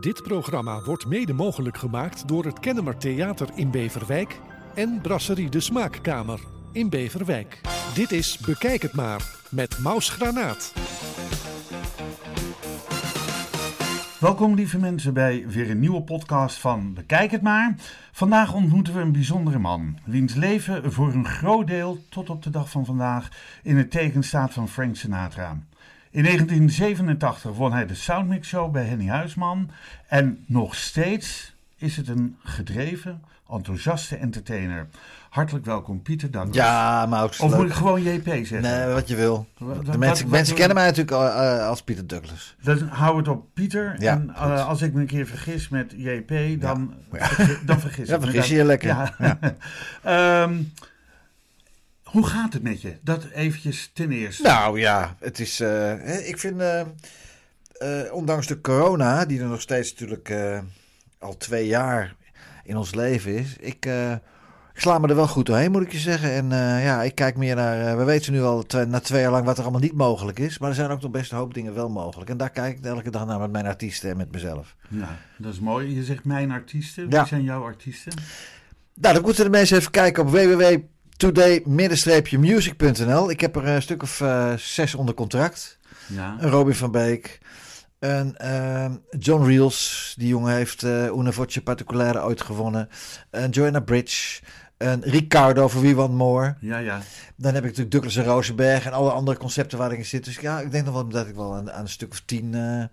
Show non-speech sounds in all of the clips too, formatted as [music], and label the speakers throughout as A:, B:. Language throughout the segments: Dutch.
A: Dit programma wordt mede mogelijk gemaakt door het Kennemer Theater in Beverwijk en Brasserie de Smaakkamer in Beverwijk. Dit is Bekijk het maar met Maus Granaat.
B: Welkom lieve mensen bij weer een nieuwe podcast van Bekijk het maar. Vandaag ontmoeten we een bijzondere man, wiens leven voor een groot deel tot op de dag van vandaag in het teken staat van Frank Sinatra. In 1987 won hij de Soundmix Show bij Henny Huisman en nog steeds is het een gedreven, enthousiaste entertainer. Hartelijk welkom Pieter Douglas.
C: Ja, maar ook
B: Of moet ik gewoon JP zeggen?
C: Nee, wat je wil.
B: Wat-
C: De mensen,
B: wat-
C: mensen
B: wat-
C: kennen mij natuurlijk eh, als Pieter Douglas.
B: Dan hou het op Pieter.
C: Ja,
B: en eh, als ik me een keer vergis met JP, dan,
C: Ja.
B: dan vergis [laughs]
C: Ja,
B: ik me.
C: vergis je je lekker.
B: Ja. [laughs] Ehm, hoe gaat het met je? Dat eventjes ten eerste.
C: Nou ja, het is. eh, ik vind. eh, eh, ondanks de corona, die er nog steeds natuurlijk al twee jaar in ons leven is. Ik, ik sla me er wel goed doorheen, moet ik je zeggen. En ja, ik kijk meer naar. we weten nu al twee, na twee jaar lang wat er allemaal niet mogelijk is. Maar er zijn ook nog best een hoop dingen wel mogelijk. En daar kijk ik elke dag naar met mijn artiesten en met mezelf.
B: Ja, dat is mooi. Je zegt mijn artiesten.
C: Ja.
B: Wie zijn jouw artiesten?
C: Nou, dan moeten de mensen even kijken op www.today-music.nl. Ik heb er een stuk of eh, zes onder contract.
B: Ja.
C: Een Robin van Beek. Een eh, John Reels, die jongen heeft eh Una Voce Particolare ooit gewonnen. Een Joanna Bridge. Een Ricardo voor Wie Want More.
B: Ja, ja.
C: Dan heb ik natuurlijk Douglas en Rosenberg en alle andere concepten waar ik in zit. Dus ja, ik denk nog wel dat ik wel aan, aan een stuk of tien, eh,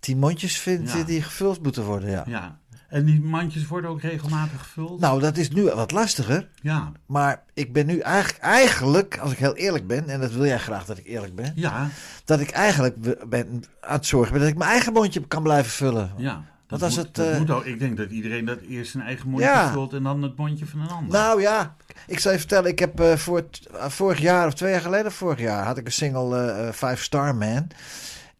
C: tien mondjes vind
B: Ja.
C: eh, die gevuld moeten worden. Ja.
B: ja. En die mandjes worden ook regelmatig gevuld?
C: Nou, dat is nu wat lastiger.
B: Ja.
C: Maar ik ben nu eigenlijk, eigenlijk, als ik heel eerlijk ben, en dat wil jij graag dat ik eerlijk ben,
B: Ja.
C: dat ik eigenlijk be- ben aan het zorgen ben dat ik mijn eigen mondje kan blijven vullen.
B: Ja. Dat,
C: als
B: moet,
C: het,
B: dat
C: eh,
B: moet ook. Ik denk dat iedereen dat eerst zijn eigen mondje
C: Ja.
B: vult en dan het mondje van een ander.
C: Nou ja, ik zal je vertellen, ik heb eh, voor het- eh, vorig jaar of twee jaar geleden, vorig jaar, had ik een single Five Star Man.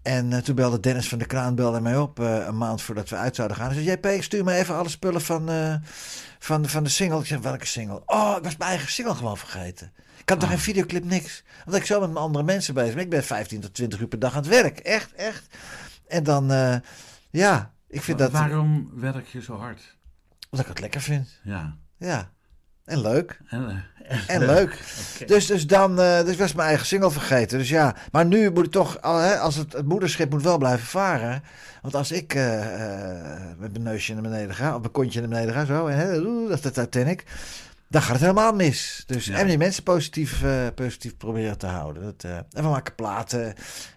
C: En eh, toen belde Dennis van de Kraan belde mij op eh, een maand voordat we uit zouden gaan. Hij zei, JP, stuur me even alle spullen van, eh, van, van de single. Ik welke single? Oh, ik was mijn eigen single gewoon vergeten. Ik had toch
B: Ah.
C: geen videoclip, niks. Omdat ik zo met mijn andere mensen bezig ben. Ik ben 15 tot 20 uur per dag aan het werk. Echt, echt. En dan, ja, ik vind
B: Wa-
C: dat...
B: Waarom werk je zo hard?
C: Omdat ik het lekker vind.
B: Ja.
C: Ja. En leuk.
B: En, eh,
C: En leuk. [laughs] Dus, dus dan, eh, dus was mijn eigen single vergeten. Dus ja, maar nu moet ik toch, als het, het moederschip moet wel blijven varen. Want als ik eh, met mijn neusje naar beneden ga, of mijn kontje naar beneden ga, zo, en hè, dat is de Titanic. Dan gaat het helemaal mis. Dus,
B: Ja.
C: En die mensen positief, eh, positief proberen te houden. Dat, eh, en we maken platen.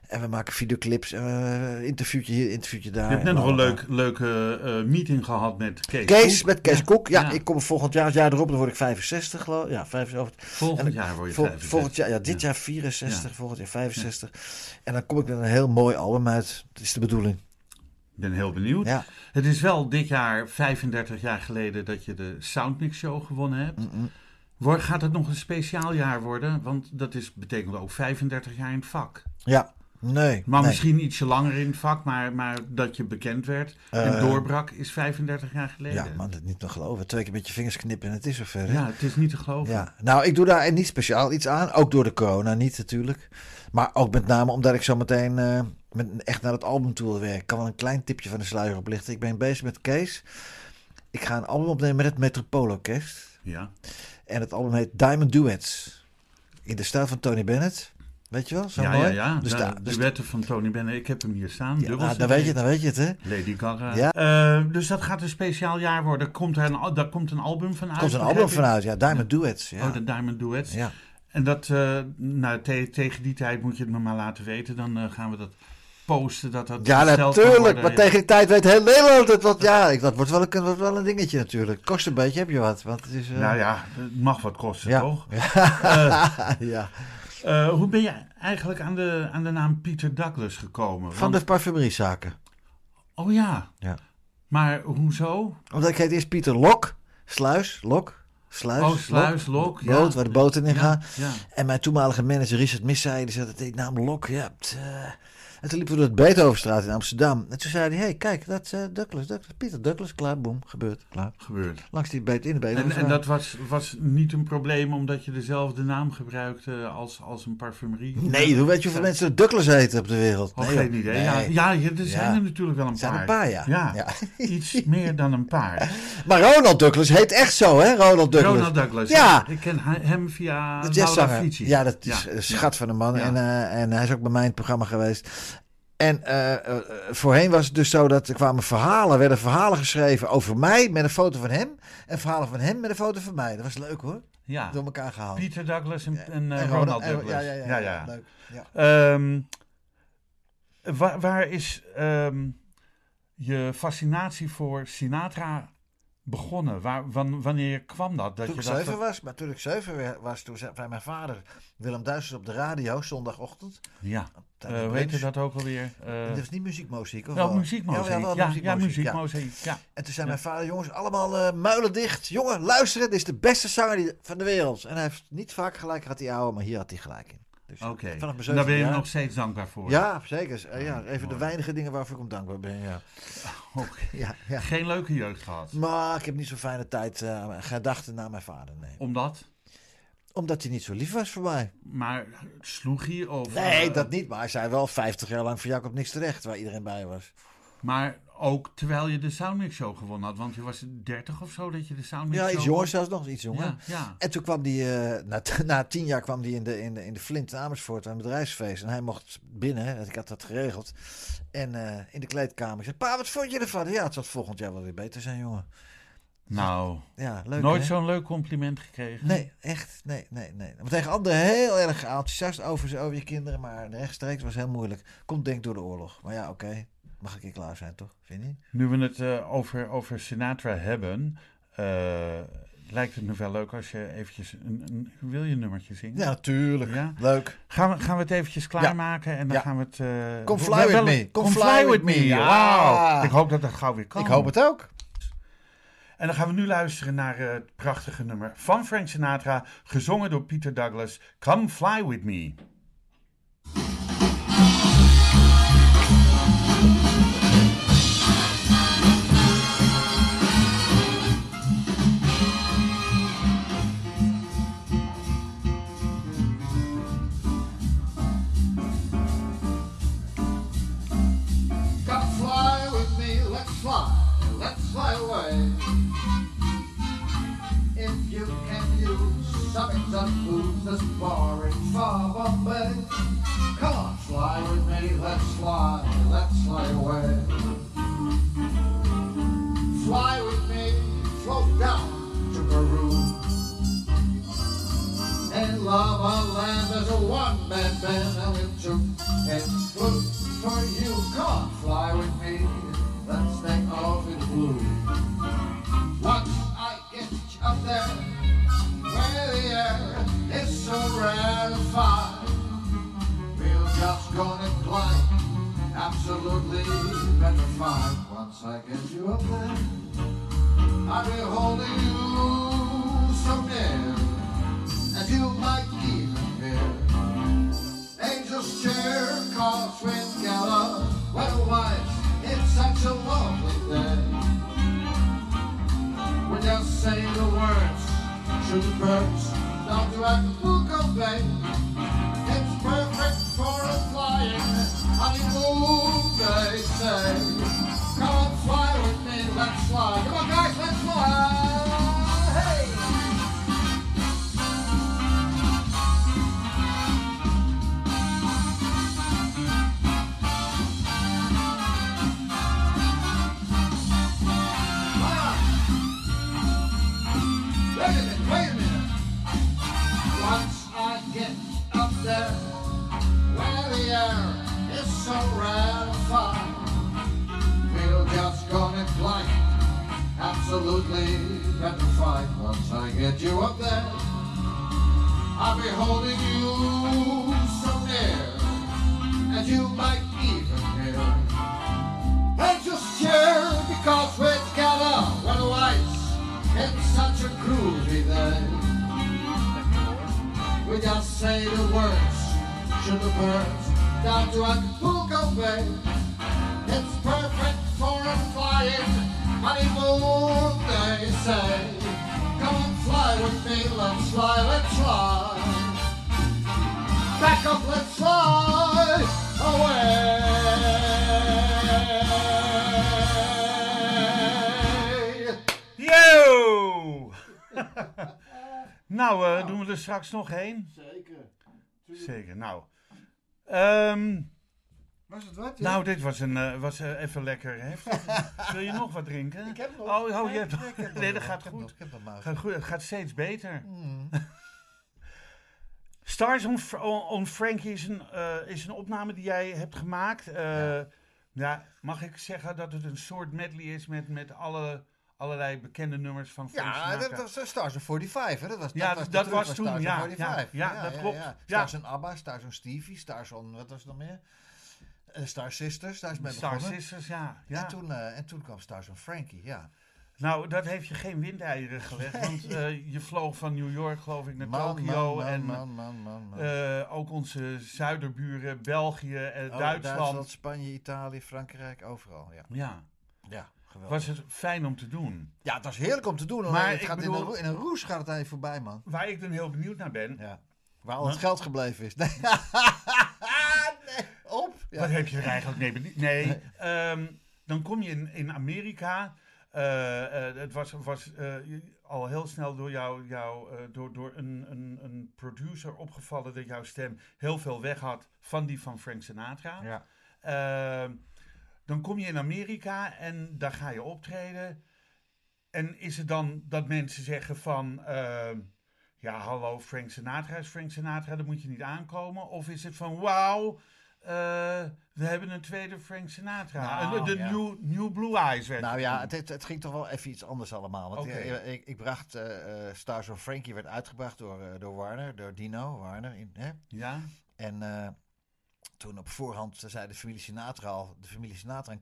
C: En we maken videoclips. En we, interviewtje hier, interviewtje daar.
B: Je hebt net nog een leuk, leuke eh, meeting gehad met Kees.
C: Kees,
B: Koek.
C: met Kees
B: Ja.
C: Koek. Ja,
B: Ja.
C: ik kom volgend jaar, het jaar erop, dan word ik 65 geloof. Ja, 65.
B: Volgend
C: En
B: jaar word je
C: Vol-
B: 65.
C: volgend jaar, ja, dit
B: Ja.
C: jaar 64,
B: Ja.
C: volgend jaar 65. En dan kom ik met een heel mooi album uit. Dat is de bedoeling.
B: Ik ben heel benieuwd.
C: Ja.
B: Het is wel dit jaar 35 jaar geleden dat je de Soundmix Show gewonnen hebt. Word- Gaat het nog een speciaal jaar worden? Want dat is, betekent ook 35 jaar in het vak.
C: Ja, nee.
B: Maar
C: nee.
B: misschien ietsje langer in het vak, maar, maar dat je bekend werd en
C: Eh,
B: doorbrak is 35 jaar geleden.
C: Ja, man, dat niet nog geloven. Twee keer met je vingers knippen en het is zover. hè?
B: Ja, het is niet te geloven.
C: Ja, nou, ik doe daar niet speciaal iets aan. Ook door de corona niet natuurlijk. Maar ook met name omdat ik zo meteen eh, met, echt naar het album toe wil werken. Ik kan wel een klein tipje van de sluier oplichten. Ik ben bezig met Kees. Ik ga een album opnemen met het Metropoolorkest.
B: Ja.
C: En het album heet Diamond Duets. In de stijl van Tony Bennett. Weet je wel? Zo
B: ja,
C: mooi.
B: ja, ja.
C: Dus
B: de, de
C: dus
B: wetten van Tony Bennett. Ik heb hem hier staan.
C: ja, nou, dan, weet je, dan weet je het, hè?
B: Lady Gaga.
C: Ja.
B: Eh, dus dat gaat een speciaal jaar worden. Komt er een, daar komt een album van uit?
C: Komt een album
B: ik?
C: vanuit. Ja, Diamond Duets. Ja.
B: Oh, de Diamond Duets.
C: ja.
B: En dat, eh, nou, te- tegen die tijd moet je het me maar laten weten. Dan eh, gaan we dat posten. Dat dat
C: ja, natuurlijk. Maar tegen die tijd weet heel Nederland het. Want ja, ik- dat wordt wel, een, wordt wel een dingetje natuurlijk. Kost een beetje, heb je wat. Want het is, eh,
B: Nou ja, het mag wat kosten,
C: ja.
B: toch? [laughs]
C: Ja. ja.
B: Eh, hoe ben je eigenlijk aan de, aan de naam Peter Douglas gekomen?
C: Van
B: Want-
C: de parfumeriezaken.
B: Oh ja.
C: Ja.
B: Maar hoezo?
C: Omdat ik heet eerst Pieter Lok. Sluis, Lok. Sluis,
B: oh, sluis, lok. ja.
C: Boot, waar de boten in gaan.
B: Ja.
C: En mijn toenmalige manager Richard Missay, die zei dat die naam Lok, ja, t, eh,
D: En toen liepen we door de Beethovenstraat in Amsterdam. En toen zei hij, hey, kijk, dat is eh, Douglas, Douglas, Pieter Douglas. Klaar, boem, gebeurd, klaar.
B: Gebeurd.
D: Langs die beet in de
B: En,
D: Beethovenstraat.
B: en dat was, was niet een probleem omdat je dezelfde naam gebruikte als, als een parfumerie?
D: Nee, hoe weet je hoeveel mensen er Douglas heten op de wereld?
B: Oh,
D: nee,
B: geen idee.
D: Nee.
B: Ja, ja, er zijn
D: Ja.
B: er natuurlijk wel een
D: Er zijn
B: paar.
D: een paar, ja.
B: Ja, [laughs] iets meer dan een paar.
D: Maar Ronald Douglas heet echt zo, hè? Ronald Douglas.
B: Ronald Douglas.
D: Ja.
B: Ik ken he- hem via
D: De
B: Laura
D: jazzzanger.
B: Fici.
D: Ja, dat is een schat van een man. En, eh, en hij is ook bij mij in het programma geweest. En eh, eh, voorheen was het dus zo dat er kwamen verhalen, werden verhalen geschreven over mij met een foto van hem. En verhalen van hem met een foto van mij. Dat was leuk hoor.
B: Ja.
D: Door elkaar gehaald.
B: Peter Douglas en, en, eh,
D: En
B: Ronald Douglas.
D: Ja, ja, ja. Leuk. Ja.
B: Ehm, waar, waar is ehm, je fascinatie voor Sinatra begonnen? Waar, wan- wanneer kwam dat? dat
D: Toen ik zeven was, maar toen ik zeven was, toen zei mijn vader Willem Duitsers op de radio, zondagochtend.
B: Ja. Eh, hoe heette
D: brunch.
B: dat ook alweer? Eh,
D: Dat is niet muziekmuziek, of
B: wel, muziekmuziek.
D: Ja, wel
B: Ja, ja,
D: ja. En toen zei mijn vader, jongens, allemaal muilen dicht. Jongen, luisteren, dit is de beste zanger die, van de wereld. En hij heeft niet vaak gelijk gehad, die oude, maar hier had hij gelijk in. Dus vanaf mijn
B: daar ben je nog steeds dankbaar voor.
D: Ja, zeker. Eh, ja, even de weinige dingen waarvoor ik hem dankbaar ben, ja. [laughs]
B: Oké. [laughs]
D: ja, ja.
B: Geen leuke jeugd gehad.
D: Maar ik heb niet zo'n fijne tijd eh, gedachten naar mijn vader, nee.
B: Omdat?
D: Omdat hij niet zo lief was voor mij.
B: Maar sloeg hij? Of,
D: Nee,
B: eh,
D: dat niet. Maar hij zei wel 50 jaar lang voor Jacob niks terecht, waar iedereen bij was.
B: Maar ook terwijl je de Soundmix Show gewonnen had. Want je was 30 of zo dat je de Soundmix
D: Ja,
B: Show...
D: iets jonger zelfs nog, iets jonger.
B: Ja, ja.
D: En toen kwam hij, eh, na, [laughs] na tien jaar kwam hij in de, in de, in de Flint in Amersfoort aan een bedrijfsfeest. En hij mocht binnen, ik had dat geregeld. En eh, in de kleedkamer. Ik zei, pa, wat vond je ervan? Ja, het zal volgend jaar wel weer beter zijn, jongen.
B: Nou,
D: Ja, leuk
B: nooit zo'n leuk compliment gekregen.
D: Nee, echt, nee, nee, nee. Maar tegen anderen heel erg enthousiast over, over je kinderen. Maar rechtstreeks was heel moeilijk. Komt denk door de oorlog. Maar ja, oké. Mag ik hier klaar zijn, toch? Vind je?
B: Nu we het eh, over, over Sinatra hebben, eh, lijkt het me wel leuk als je eventjes een, een wil je nummertje zingen?
D: Ja, natuurlijk.
B: Ja?
D: Leuk.
B: Gaan we, gaan we het eventjes klaarmaken en dan
D: Ja.
B: gaan we het... eh,
D: Come fly with me.
B: Come, fly, with me. Wauw. Ik hoop dat dat gauw weer kan.
D: Ik hoop het ook.
B: En dan gaan we nu luisteren naar het prachtige nummer van Frank Sinatra, gezongen door Peter Douglas. Come fly with me.
C: That's far in far Bombay. Come on, fly with me, let's fly, let's fly away. Fly with me, float down to Peru. In Lava Land there's a one-man band and we took its foot for you. Come on, fly with me, absolutely petrified. Once I get you up there, I'll be holding you so near and you might even hear angels cheer, cause wind gallop, weather-wise, it's such a lovely day. We just say the words, shoot the birds, down to Acapulco Bay. They say. Come on, fly with me, let's fly. Come on, just glide, absolutely petrified. Once I get you up there, I'll be holding you so near, and you might even hear angels cheer because we're together. What a light! It's such a groovy day. We just say the words, should the birds down to Acapulco
E: Bay. It's perfect for a flying honeymoon, they say. Come and fly with me, let's fly, let's fly. Back up, let's fly away.
B: Yo! [laughs] nou, eh, doen we er straks nog één?
C: Zeker.
B: Zeker, nou. Ehm,
C: Was het wat?
B: nou, dit was, een, eh, was eh, even lekker heftig. [laughs] Wil je nog wat drinken?
C: Ik heb nog.
B: Oh, oh je hebt [laughs]
C: nog
B: Nee, dat gaat goed.
C: nog- Ik heb nog.
B: Gaat goed. Het gaat steeds beter.
C: Mm. [laughs]
B: Stars on, on, on Frankie is een, eh, is een opname die jij hebt gemaakt. Eh, ja. mag ik zeggen dat het een soort medley is met, met alle, allerlei bekende nummers van Frank
C: Ja,
B: Sinatra?
C: dat was Stars of 45, hè? Dat was,
B: Ja,
C: was
B: dat was toen,
C: Stars
B: ja,
C: of 45.
B: ja, ja, dat klopt.
C: Stars on ABBA, Stars on Stevie, Stars on, wat was er nog meer? Eh, Star Sisters, daar is mee
B: Star
C: begonnen.
B: Sisters, ja. ja.
C: En, toen, eh, en toen kwam Stars on Frankie, ja.
B: Nou, dat heeft je geen windeieren gelegd. Want eh, je vloog van New York, geloof ik, naar Tokio.
C: man,
B: en
C: man,
B: ook onze zuiderburen, België, eh,
C: Oh,
B: Duitsland.
C: Spanje, Italië, Frankrijk, overal, ja.
B: Ja,
C: Ja, geweldig.
B: was het fijn om te doen.
C: Ja, het was heerlijk om te doen.
B: Maar
C: het gaat in, een, in een roes gaat het even voorbij, man.
B: Waar ik dan heel benieuwd naar ben.
C: Ja. Waar al het geld gebleven is. Nee. [laughs] [laughs] Ja.
B: Wat heb je er eigenlijk? Nee, benie- nee. ehm, dan kom je in, in Amerika. eh, eh, het was, was eh, al heel snel door, jou, jou, door, door een, een, een producer opgevallen dat jouw stem heel veel weg had van die van Frank Sinatra.
C: Ja.
B: Ehm, dan kom je in Amerika en daar ga je optreden. En is het dan dat mensen zeggen van... ehm, ja, hallo, Frank Sinatra is Frank Sinatra, daar moet je niet aankomen. Of is het van, wauw, we hebben een tweede Frank Sinatra.
C: Nou,
B: En de
C: ja.
B: new, new Blue Eyes werd
C: Nou ja, het, het, ging toch wel even iets anders allemaal. Want eh, ik, ik bracht eh, eh, Stars of Frankie werd uitgebracht door, eh, door Warner, door Dino Warner. In, hè?
B: Ja,
C: En eh, toen op voorhand zei de familie Sinatra al, de familie Sinatra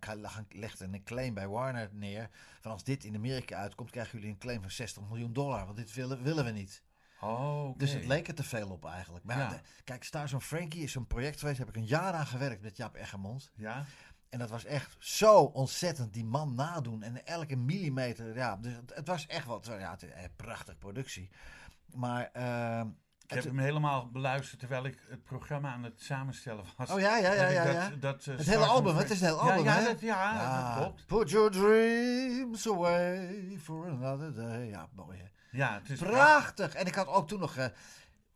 C: legde een claim bij Warner neer. Van als dit in Amerika uitkomt, krijgen jullie een claim van 60 miljoen dollar. Want dit willen, willen we niet.
B: Oh.
C: Dus het leek er te veel op eigenlijk. Maar
B: Ja.
C: de- kijk, Stars on Frankie is zo'n project geweest. Daar heb ik een jaar aan gewerkt met Jaap Eggermond.
B: Ja,
C: En dat was echt zo ontzettend die man nadoen. En elke millimeter. Ja, dus het, het was echt wat. Ja, het een prachtige productie. Maar. ehm,
B: ik heb
C: het-
B: hem helemaal beluisterd terwijl ik het programma aan het samenstellen was.
C: Oh ja, ja, ja, ja.
B: dat-
C: ja.
B: dat, eh,
C: Het hele album, het is een heel
B: Ja,
C: album,
B: ja,
C: hè?
B: dat, ja, dat klopt.
C: Put your dreams away for another day. Ja, mooi hè.
B: Ja, het is
C: Prachtig. En ik had ook toen nog... eh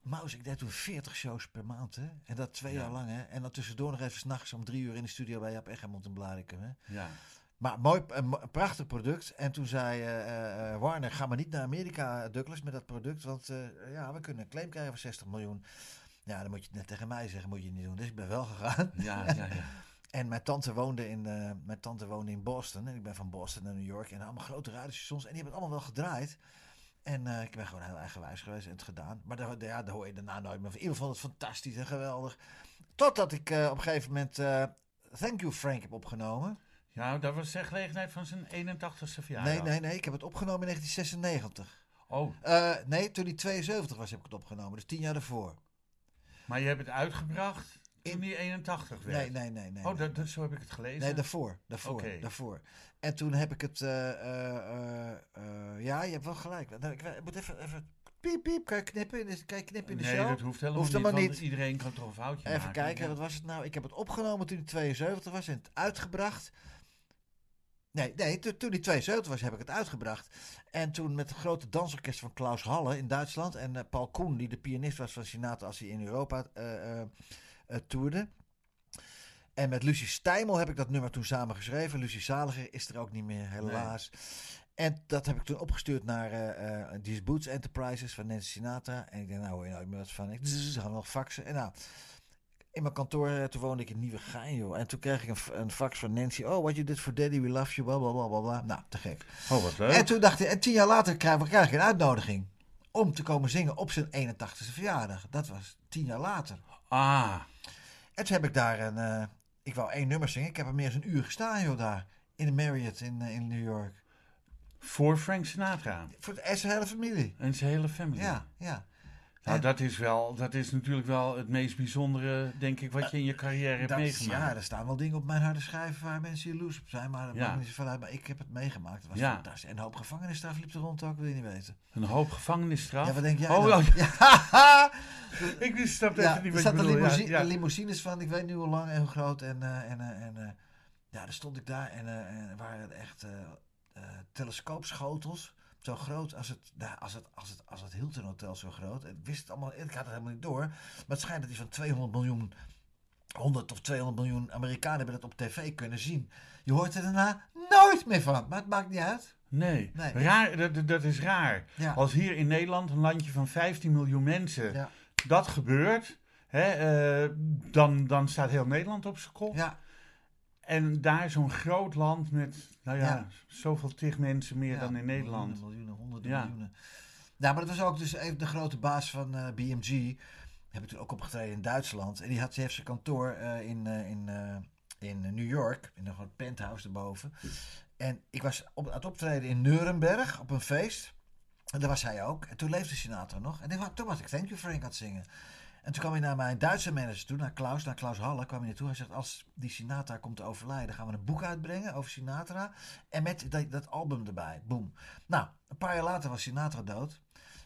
C: Maus, ik deed toen 40 shows per maand, hè. En dat twee
B: Ja.
C: jaar lang, hè. En dan tussendoor nog even s'nachts om drie uur in de studio bij Jaap Eggermond en Blarikum, hè.
B: Ja.
C: Maar mooi, een prachtig product. En toen zei eh, eh, Warner, ga maar niet naar Amerika, Douglas, met dat product. Want ja, we kunnen een claim krijgen van 60 miljoen. Ja, dan moet je het net tegen mij zeggen, moet je niet doen. Dus ik ben wel gegaan.
B: Ja, [laughs] ja, ja.
C: En mijn tante woonde in, mijn tante woonde in Boston. En ik ben van Boston naar New York. En allemaal grote radiostations. En die hebben het allemaal wel gedraaid. En eh, ik ben gewoon heel eigenwijs geweest en het gedaan. Maar daar, ja, daar hoor je daarna nooit meer van. In ieder geval het fantastisch en geweldig. Totdat ik eh, op een gegeven moment eh, Thank You Frank heb opgenomen.
B: Ja, dat was de gelegenheid van zijn 81ste verjaardag.
C: Nee, nee, nee. Ik heb het opgenomen in 1996.
B: Oh,
C: nee, toen hij 72 was heb ik het opgenomen. Dus tien jaar daarvoor.
B: maar je hebt het uitgebracht
C: In-
B: hij 81 werd.
C: Nee, nee, nee. nee
B: Oh, dat, dat, zo heb ik het gelezen.
C: Nee, daarvoor. Daarvoor, daarvoor. En toen heb ik het... eh, eh, eh, ja, je hebt wel gelijk. Nou, ik, ik moet even... even piep, piep. Kan je knippen in de, kan je knippen in de
B: nee,
C: show?
B: dat hoeft helemaal
C: Hoeft
B: niet. Iedereen kan toch een foutje
C: Even
B: maken.
C: kijken,
B: Ja.
C: wat was het nou? Ik heb het opgenomen toen hij 72 was en het uitgebracht. Nee, nee to- toen hij 72 was heb ik het uitgebracht. En toen met het grote dansorkest van Klaus Halle in Duitsland. En Paul Koen, die de pianist was van Sinatra als hij in Europa toerde. En met Lucie Stijmel heb ik dat nummer toen samen geschreven. Lucie Zaliger is er ook niet meer, helaas. En dat heb ik toen opgestuurd naar eh eh These Boots Enterprises van Nancy Sinatra. En ik denk, nou hoor je nooit meer wat van. Ik ze gaan nog faxen. En nou, in mijn kantoor, eh, toen woonde ik in Nieuwegein, joh. En toen kreeg ik een, een fax van Nancy. Oh, what you did for daddy, we love you, bla bla bla bla, bla. Nou, te gek.
B: Oh, wat leuk.
C: En toen dacht ik, en tien jaar later krijg, krijg ik een uitnodiging om te komen zingen op zijn 81ste verjaardag. Dat was tien jaar later.
B: Ah,
C: En toen heb ik daar een, eh, ik wou één nummer zingen. Ik heb er meer dan een uur gestaan, joh, daar. In de Marriott in, eh, in New York.
B: voor Frank Sinatra
C: Voor de, en zijn hele familie.
B: en zijn hele familie.
C: Ja, ja.
B: Nou, dat is, wel, dat is natuurlijk wel het meest bijzondere, denk ik, wat je in je carrière hebt
C: Dat
B: meegemaakt.
C: ja, er staan wel dingen op mijn harde schijf waar mensen jaloers op zijn. Maar
B: Ja.
C: maakt niet zoveel uit. Maar ik heb het meegemaakt. Was
B: Ja.
C: fantastisch. En een hoop gevangenisstraf liep er rond ook, wil je niet weten.
B: Een hoop gevangenisstraf.
C: Ja, wat denk jij
B: Oh,
C: Ja. [laughs]
B: ik wist snap
C: Ja,
B: even niet
C: er
B: wat je bedoelt. Ja,
C: limousine,
B: ja.
C: limousines van, ik weet niet hoe lang en hoe groot. En, eh, en, eh, en eh, ja, daar stond ik daar en, eh, en er waren echt eh, eh, telescoopschotels. Zo groot als het, nou, als het, als het, als het Hilton Hotel zo groot. Ik wist het allemaal, ik had het helemaal niet door. Maar het schijnt dat die van 200 miljoen, 100 of 200 miljoen Amerikanen hebben dat op tv kunnen zien. Je hoort er daarna nooit meer van, maar het maakt niet uit.
B: Nee,
C: Nee.
B: Raar, dat, dat is raar.
C: Ja.
B: Als hier in Nederland, een landje van 15 miljoen mensen,
C: Ja.
B: dat gebeurt, hè, eh, dan, dan staat heel Nederland op zijn kop.
C: Ja,
B: En daar zo'n groot land met, nou ja,
C: Ja.
B: zoveel tig mensen meer
C: Ja,
B: dan in Nederland.
C: Miljoenen, miljoenen honderden
B: Ja.
C: miljoenen. Ja, maar dat was ook dus even de grote baas van eh, BMG. Heb ik toen ook opgetreden in Duitsland. En die, had, die heeft zijn kantoor eh, in, eh, in, in New York. In een groot penthouse erboven. En ik was op, aan het optreden in Nuremberg op een feest. En daar was hij ook. En toen leefde Sinatra nog. En toen- toen was ik Thank You Frank aan het zingen. En toen kwam hij naar mijn Duitse manager toe, naar Klaus, naar Klaus Halle kwam hij naartoe. Hij zegt, als die Sinatra komt te overlijden, gaan we een boek uitbrengen over Sinatra. En met dat, dat album erbij. Boom. Nou, een paar jaar later was Sinatra dood.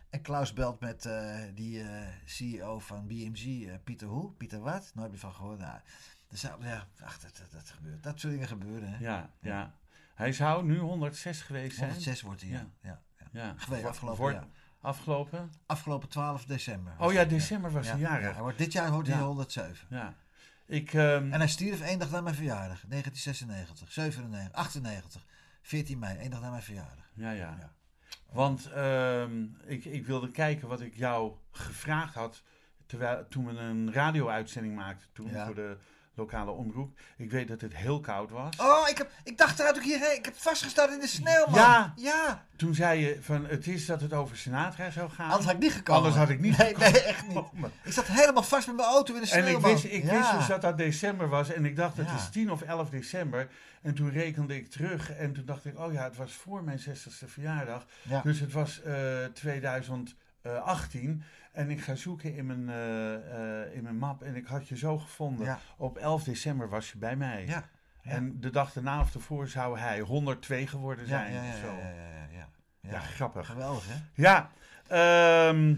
C: En Klaus belt met eh, die eh, CEO van BMG, eh, Pieter hoe? Pieter wat? Nooit meer van gehoord. Nou, dus, ja, ach, dat, dat, dat gebeurt. Dat soort dingen gebeuren. Hè?
B: Ja, ja. Hij zou nu 106 geweest zijn.
C: 106 wordt hij, ja.
B: Ja.
C: ja. Geweest, afgelopen jaar.
B: Afgelopen?
C: Afgelopen 12 december.
B: Oh ja, december was hij
C: Ja,
B: jarig.
C: hij wordt, dit jaar wordt hij
B: Ja.
C: 107.
B: Ja. Ik, ehm,
C: En hij stierf één dag na mijn verjaardag. 1996, 97, 98, 14 mei. één dag na mijn verjaardag.
B: ja, ja.
C: Ja.
B: Want ehm, ik, ik wilde kijken wat ik jou gevraagd had terwijl, toen we een radio-uitzending maakten toen
C: Ja.
B: voor de lokale omroep. Ik weet dat het heel koud was.
C: Oh, ik, heb, ik dacht eruit ook hierheen. Ik heb vastgestaan in de sneeuw, man.
B: Ja.
C: Ja.
B: Toen zei je van het is dat het over Sinatra zou gaan.
C: Anders had ik niet gekomen.
B: Anders had ik niet
C: Nee, nee, echt niet.
B: gekomen.
C: Ik zat helemaal vast met mijn auto in de sneeuw,
B: En ik wist, ik
C: ja.
B: wist dus dat dat december was. En ik dacht, het
C: Ja.
B: is 10 of 11 december. En toen rekende ik terug. En toen dacht ik, oh ja, het was voor mijn 60ste verjaardag.
C: Ja.
B: Dus het was eh 2018. En ik ga zoeken in mijn, eh, eh, in mijn map. En ik had je zo gevonden.
C: Ja.
B: Op 11 december was je bij mij.
C: Ja. Ja.
B: En de dag daarna of ervoor zou hij 102 geworden zijn.
C: ja, ja,
B: of zo.
C: ja, ja, ja, ja.
B: Ja,
C: Ja.
B: grappig.
C: Geweldig, hè?
B: Ja, ehm,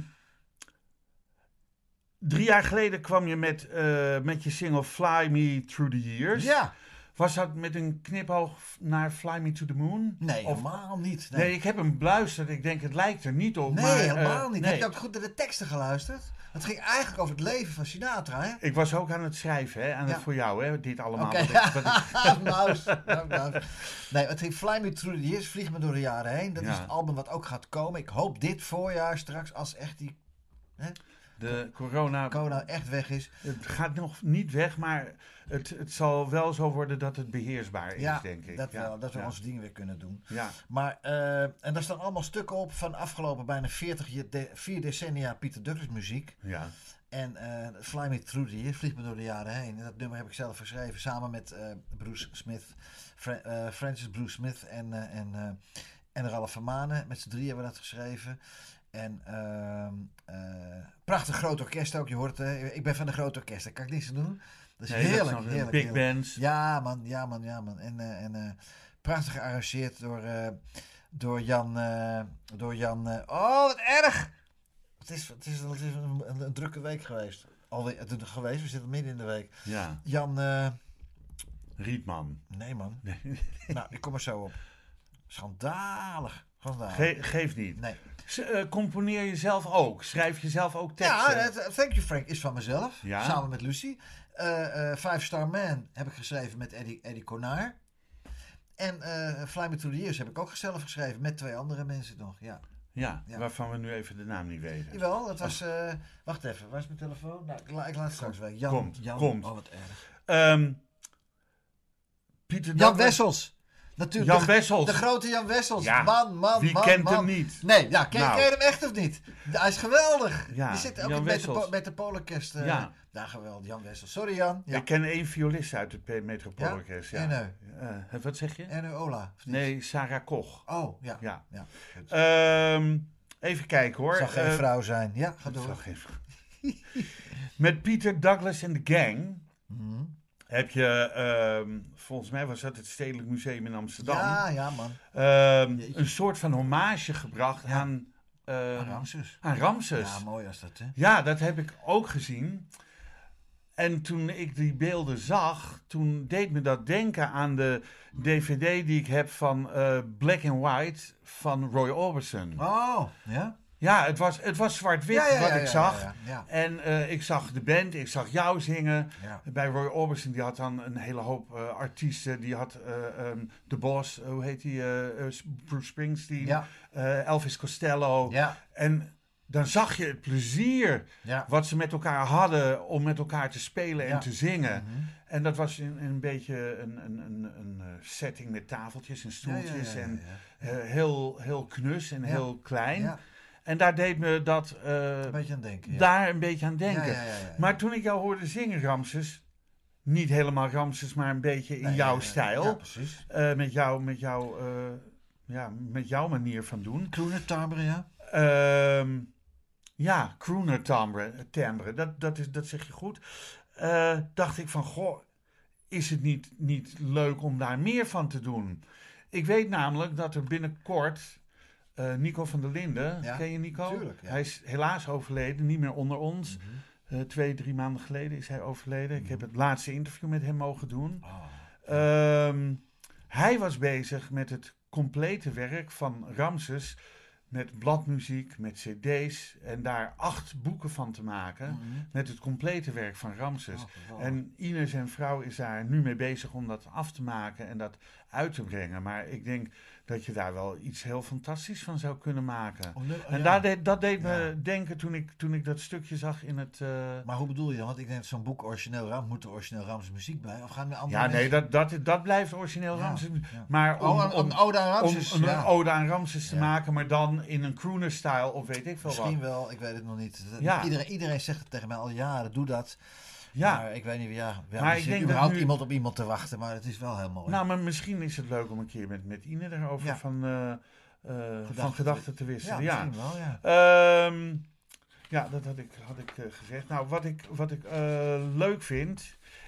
B: drie jaar geleden kwam je met, eh, met je single Fly Me Through the Years.
C: Ja.
B: Was dat met een knipoog naar Fly Me to the Moon?
C: Nee,
B: Of-
C: helemaal niet.
B: Nee. ik heb hem beluisterd. Ik denk, het lijkt er niet op.
C: Nee,
B: maar, eh,
C: helemaal niet.
B: nee.
C: Heb je ook goed naar de teksten geluisterd? Het ging eigenlijk over het leven van Sinatra, hè?
B: Ik was ook aan het schrijven, hè, aan
C: Ja.
B: het voor jou, hè, dit allemaal.
C: Oké,
B: ik- wat ik-
C: Applaus. Applaus. Nee, het heet Fly Me Through the Years, Vlieg me door de jaren heen. Dat
B: Ja.
C: is een album wat ook gaat komen. Ik hoop dit voorjaar straks, als echt die
B: de corona,
C: corona echt weg is.
B: het gaat nog niet weg, maar het, het zal wel zo worden dat het beheersbaar is,
C: ja,
B: denk ik.
C: dat
B: ja.
C: wel. Dat we
B: ja.
C: onze dingen weer kunnen doen.
B: Ja,
C: Maar, eh, en daar staan allemaal stukken op van afgelopen bijna 40, je- de, vier decennia Pieter Douglas muziek.
B: ja.
C: En eh, Fly Me Through the Years, Vlieg me door de jaren heen. En dat nummer heb ik zelf geschreven samen met eh, Bruce Smith, Fra- Francis Bruce Smith en, en, en Ralph Vermanen. Met z'n drie hebben we dat geschreven. En ehm, eh, prachtig groot orkest ook, je hoort eh, ik ben van de groot orkest, daar kan ik niks aan doen. Dat is
B: Nee, dat
C: heerlijk.
B: Big
C: heerlijk.
B: bands.
C: Ja man, ja man, ja man. En, eh, en prachtig gearrangeerd door, door Jan. door Jan oh, wat erg! Het is, het is, het is een, een, een drukke week geweest. Alweer het is geweest, we zitten midden in de week.
B: Ja,
C: Jan,
B: Rietman.
C: nee man. nou, ik kom er zo op. Schandalig.
B: Ge geef niet.
C: nee.
B: Eh, componeer je zelf ook? Schrijf je zelf ook teksten?
C: Ja, het, Thank You Frank is van mezelf.
B: Ja.
C: Samen met Lucie. Eh, eh, Five Star Man heb ik geschreven met Eddie, Eddie Konar. En Fly Me Through the Years heb ik ook zelf geschreven met twee andere mensen nog. Ja.
B: ja,
C: Ja.
B: waarvan we nu even de naam niet weten.
C: Jawel, dat was... eh, wacht even, waar is mijn telefoon? Nou, ik, la- ik laat het straks weten. Jan,
B: Komt,
C: Jan,
B: komt.
C: Oh, wat erg.
B: Pieter
C: Jan Wessels. Natuurlijk.
B: Jan
C: de,
B: Wessels.
C: De grote Jan Wessels.
B: Ja,
C: Man, man,
B: Wie
C: man,
B: kent
C: man.
B: hem niet?
C: Nee, ja, ken,
B: Nou.
C: ken je hem echt of niet? Hij is geweldig.
B: Ja,
C: Die zit ook
B: Jan
C: Metropo
B: Wessels.
C: Metropoolorkest. eh,
B: Ja.
C: ja, geweldig. Jan Wessels. Sorry Jan. Ja.
B: Ik ken één violist uit het Metropoolorkest. Ja.
C: Eh,
B: Eh, wat zeg je?
C: En Ola.
B: Nee, Sarah Koch.
C: Oh, ja.
B: Ja.
C: ja.
B: Ehm, Even kijken hoor.
F: Zal geen vrouw zijn. Ja, ga door.
B: zal geen vrouw. [laughs] Met Peter Douglas en de gang
F: Mhm.
B: Heb je, ehm, volgens mij was dat het Stedelijk Museum in Amsterdam,
F: Ja, ja, man.
B: ehm, een soort van hommage gebracht aan, eh,
F: Ah, Ramses.
B: aan Ramses.
F: Ja, mooi als dat, hè?
B: Ja, dat heb ik ook gezien. En toen ik die beelden zag, toen deed me dat denken aan de DVD die ik heb van eh, Black and White van Roy Orbison.
F: Oh, ja?
B: Ja, het was, het was zwart-wit
F: Ja, ja,
B: wat
F: ja,
B: ik zag. En eh, ik zag de band, ik zag jou zingen. Bij Roy Orbison, die had dan een hele hoop eh, artiesten. Die had ehm, The Boss, hoe heet die? Bruce Springsteen, Elvis Costello. En dan zag je het plezier wat ze met elkaar hadden om met elkaar te spelen en te zingen.
F: Mhm.
B: En dat was in, in een beetje een, een, een, een setting met tafeltjes en stoeltjes. En heel, heel knus en
F: Ja.
B: heel klein. En daar deed me dat eh,
F: een beetje aan denken. Ja.
B: daar een beetje aan denken.
F: Ja.
B: Maar toen ik jou hoorde zingen, Ramses, niet helemaal Ramses, maar een beetje in
F: Nee,
B: jouw stijl.
F: Ja, precies.
B: eh, met, jou, met, jou, eh, ja, met jouw manier van doen.
F: Crooner timbre, ja.
B: Ehm, ja, crooner timbre, timbre dat, dat, is, dat zeg je goed. Dacht ik van, goh, is het niet, niet leuk om daar meer van te doen? Ik weet namelijk dat er binnenkort eh, Nico van der Linden,
F: Ja,
B: ken je Nico?
F: tuurlijk, ja.
B: Hij is helaas overleden, niet meer onder ons.
F: Mhm.
B: Eh, twee, drie maanden geleden is hij overleden. Ik heb het laatste interview met hem mogen doen.
F: Oh.
B: Ehm, hij was bezig met het complete werk van Ramses. Met bladmuziek, met cd's. En daar acht boeken van te maken.
F: Mhm.
B: Met het complete werk van Ramses.
F: Oh.
B: En Ines en vrouw is daar nu mee bezig om dat af te maken en dat uit te brengen. Maar ik denk dat je daar wel iets heel fantastisch van zou kunnen maken.
F: Oh, nee,
B: En
F: ja.
B: daar deed, dat deed me
F: Ja.
B: denken toen ik, toen ik dat stukje zag in het... eh,
F: Maar hoe bedoel je dan? Want ik denk dat zo'n boek origineel Ram, moet er origineel Ramses muziek bij? Of gaan er andere
B: ja, nee, dat, dat, dat blijft origineel
F: ja.
B: Maar om,
F: Oh, een,
B: om,
F: een ode aan
B: om
F: Ramses.
B: een
F: ja.
B: ode aan Ramses te maken, maar dan in een crooner-style of weet ik veel
F: Misschien
B: wat.
F: wel, ik weet het nog niet. Iedereen, iedereen zegt het tegen mij al jaren, doe dat.
B: Ja,
F: Maar ik weet niet, ja, ja
B: Maar
F: er
B: ik
F: zit
B: denk dat
F: überhaupt
B: nu-
F: iemand op iemand te wachten, maar het is wel heel mooi.
B: nou, maar misschien is het leuk om een keer met, met Ine erover
F: Ja.
B: van, eh, eh, van
F: te-
B: gedachten te
F: ja,
B: wisselen. Ja,
F: misschien wel, ja.
B: Ehm, ja dat had ik, had ik eh, gezegd. Nou, wat ik, wat ik eh, leuk vind,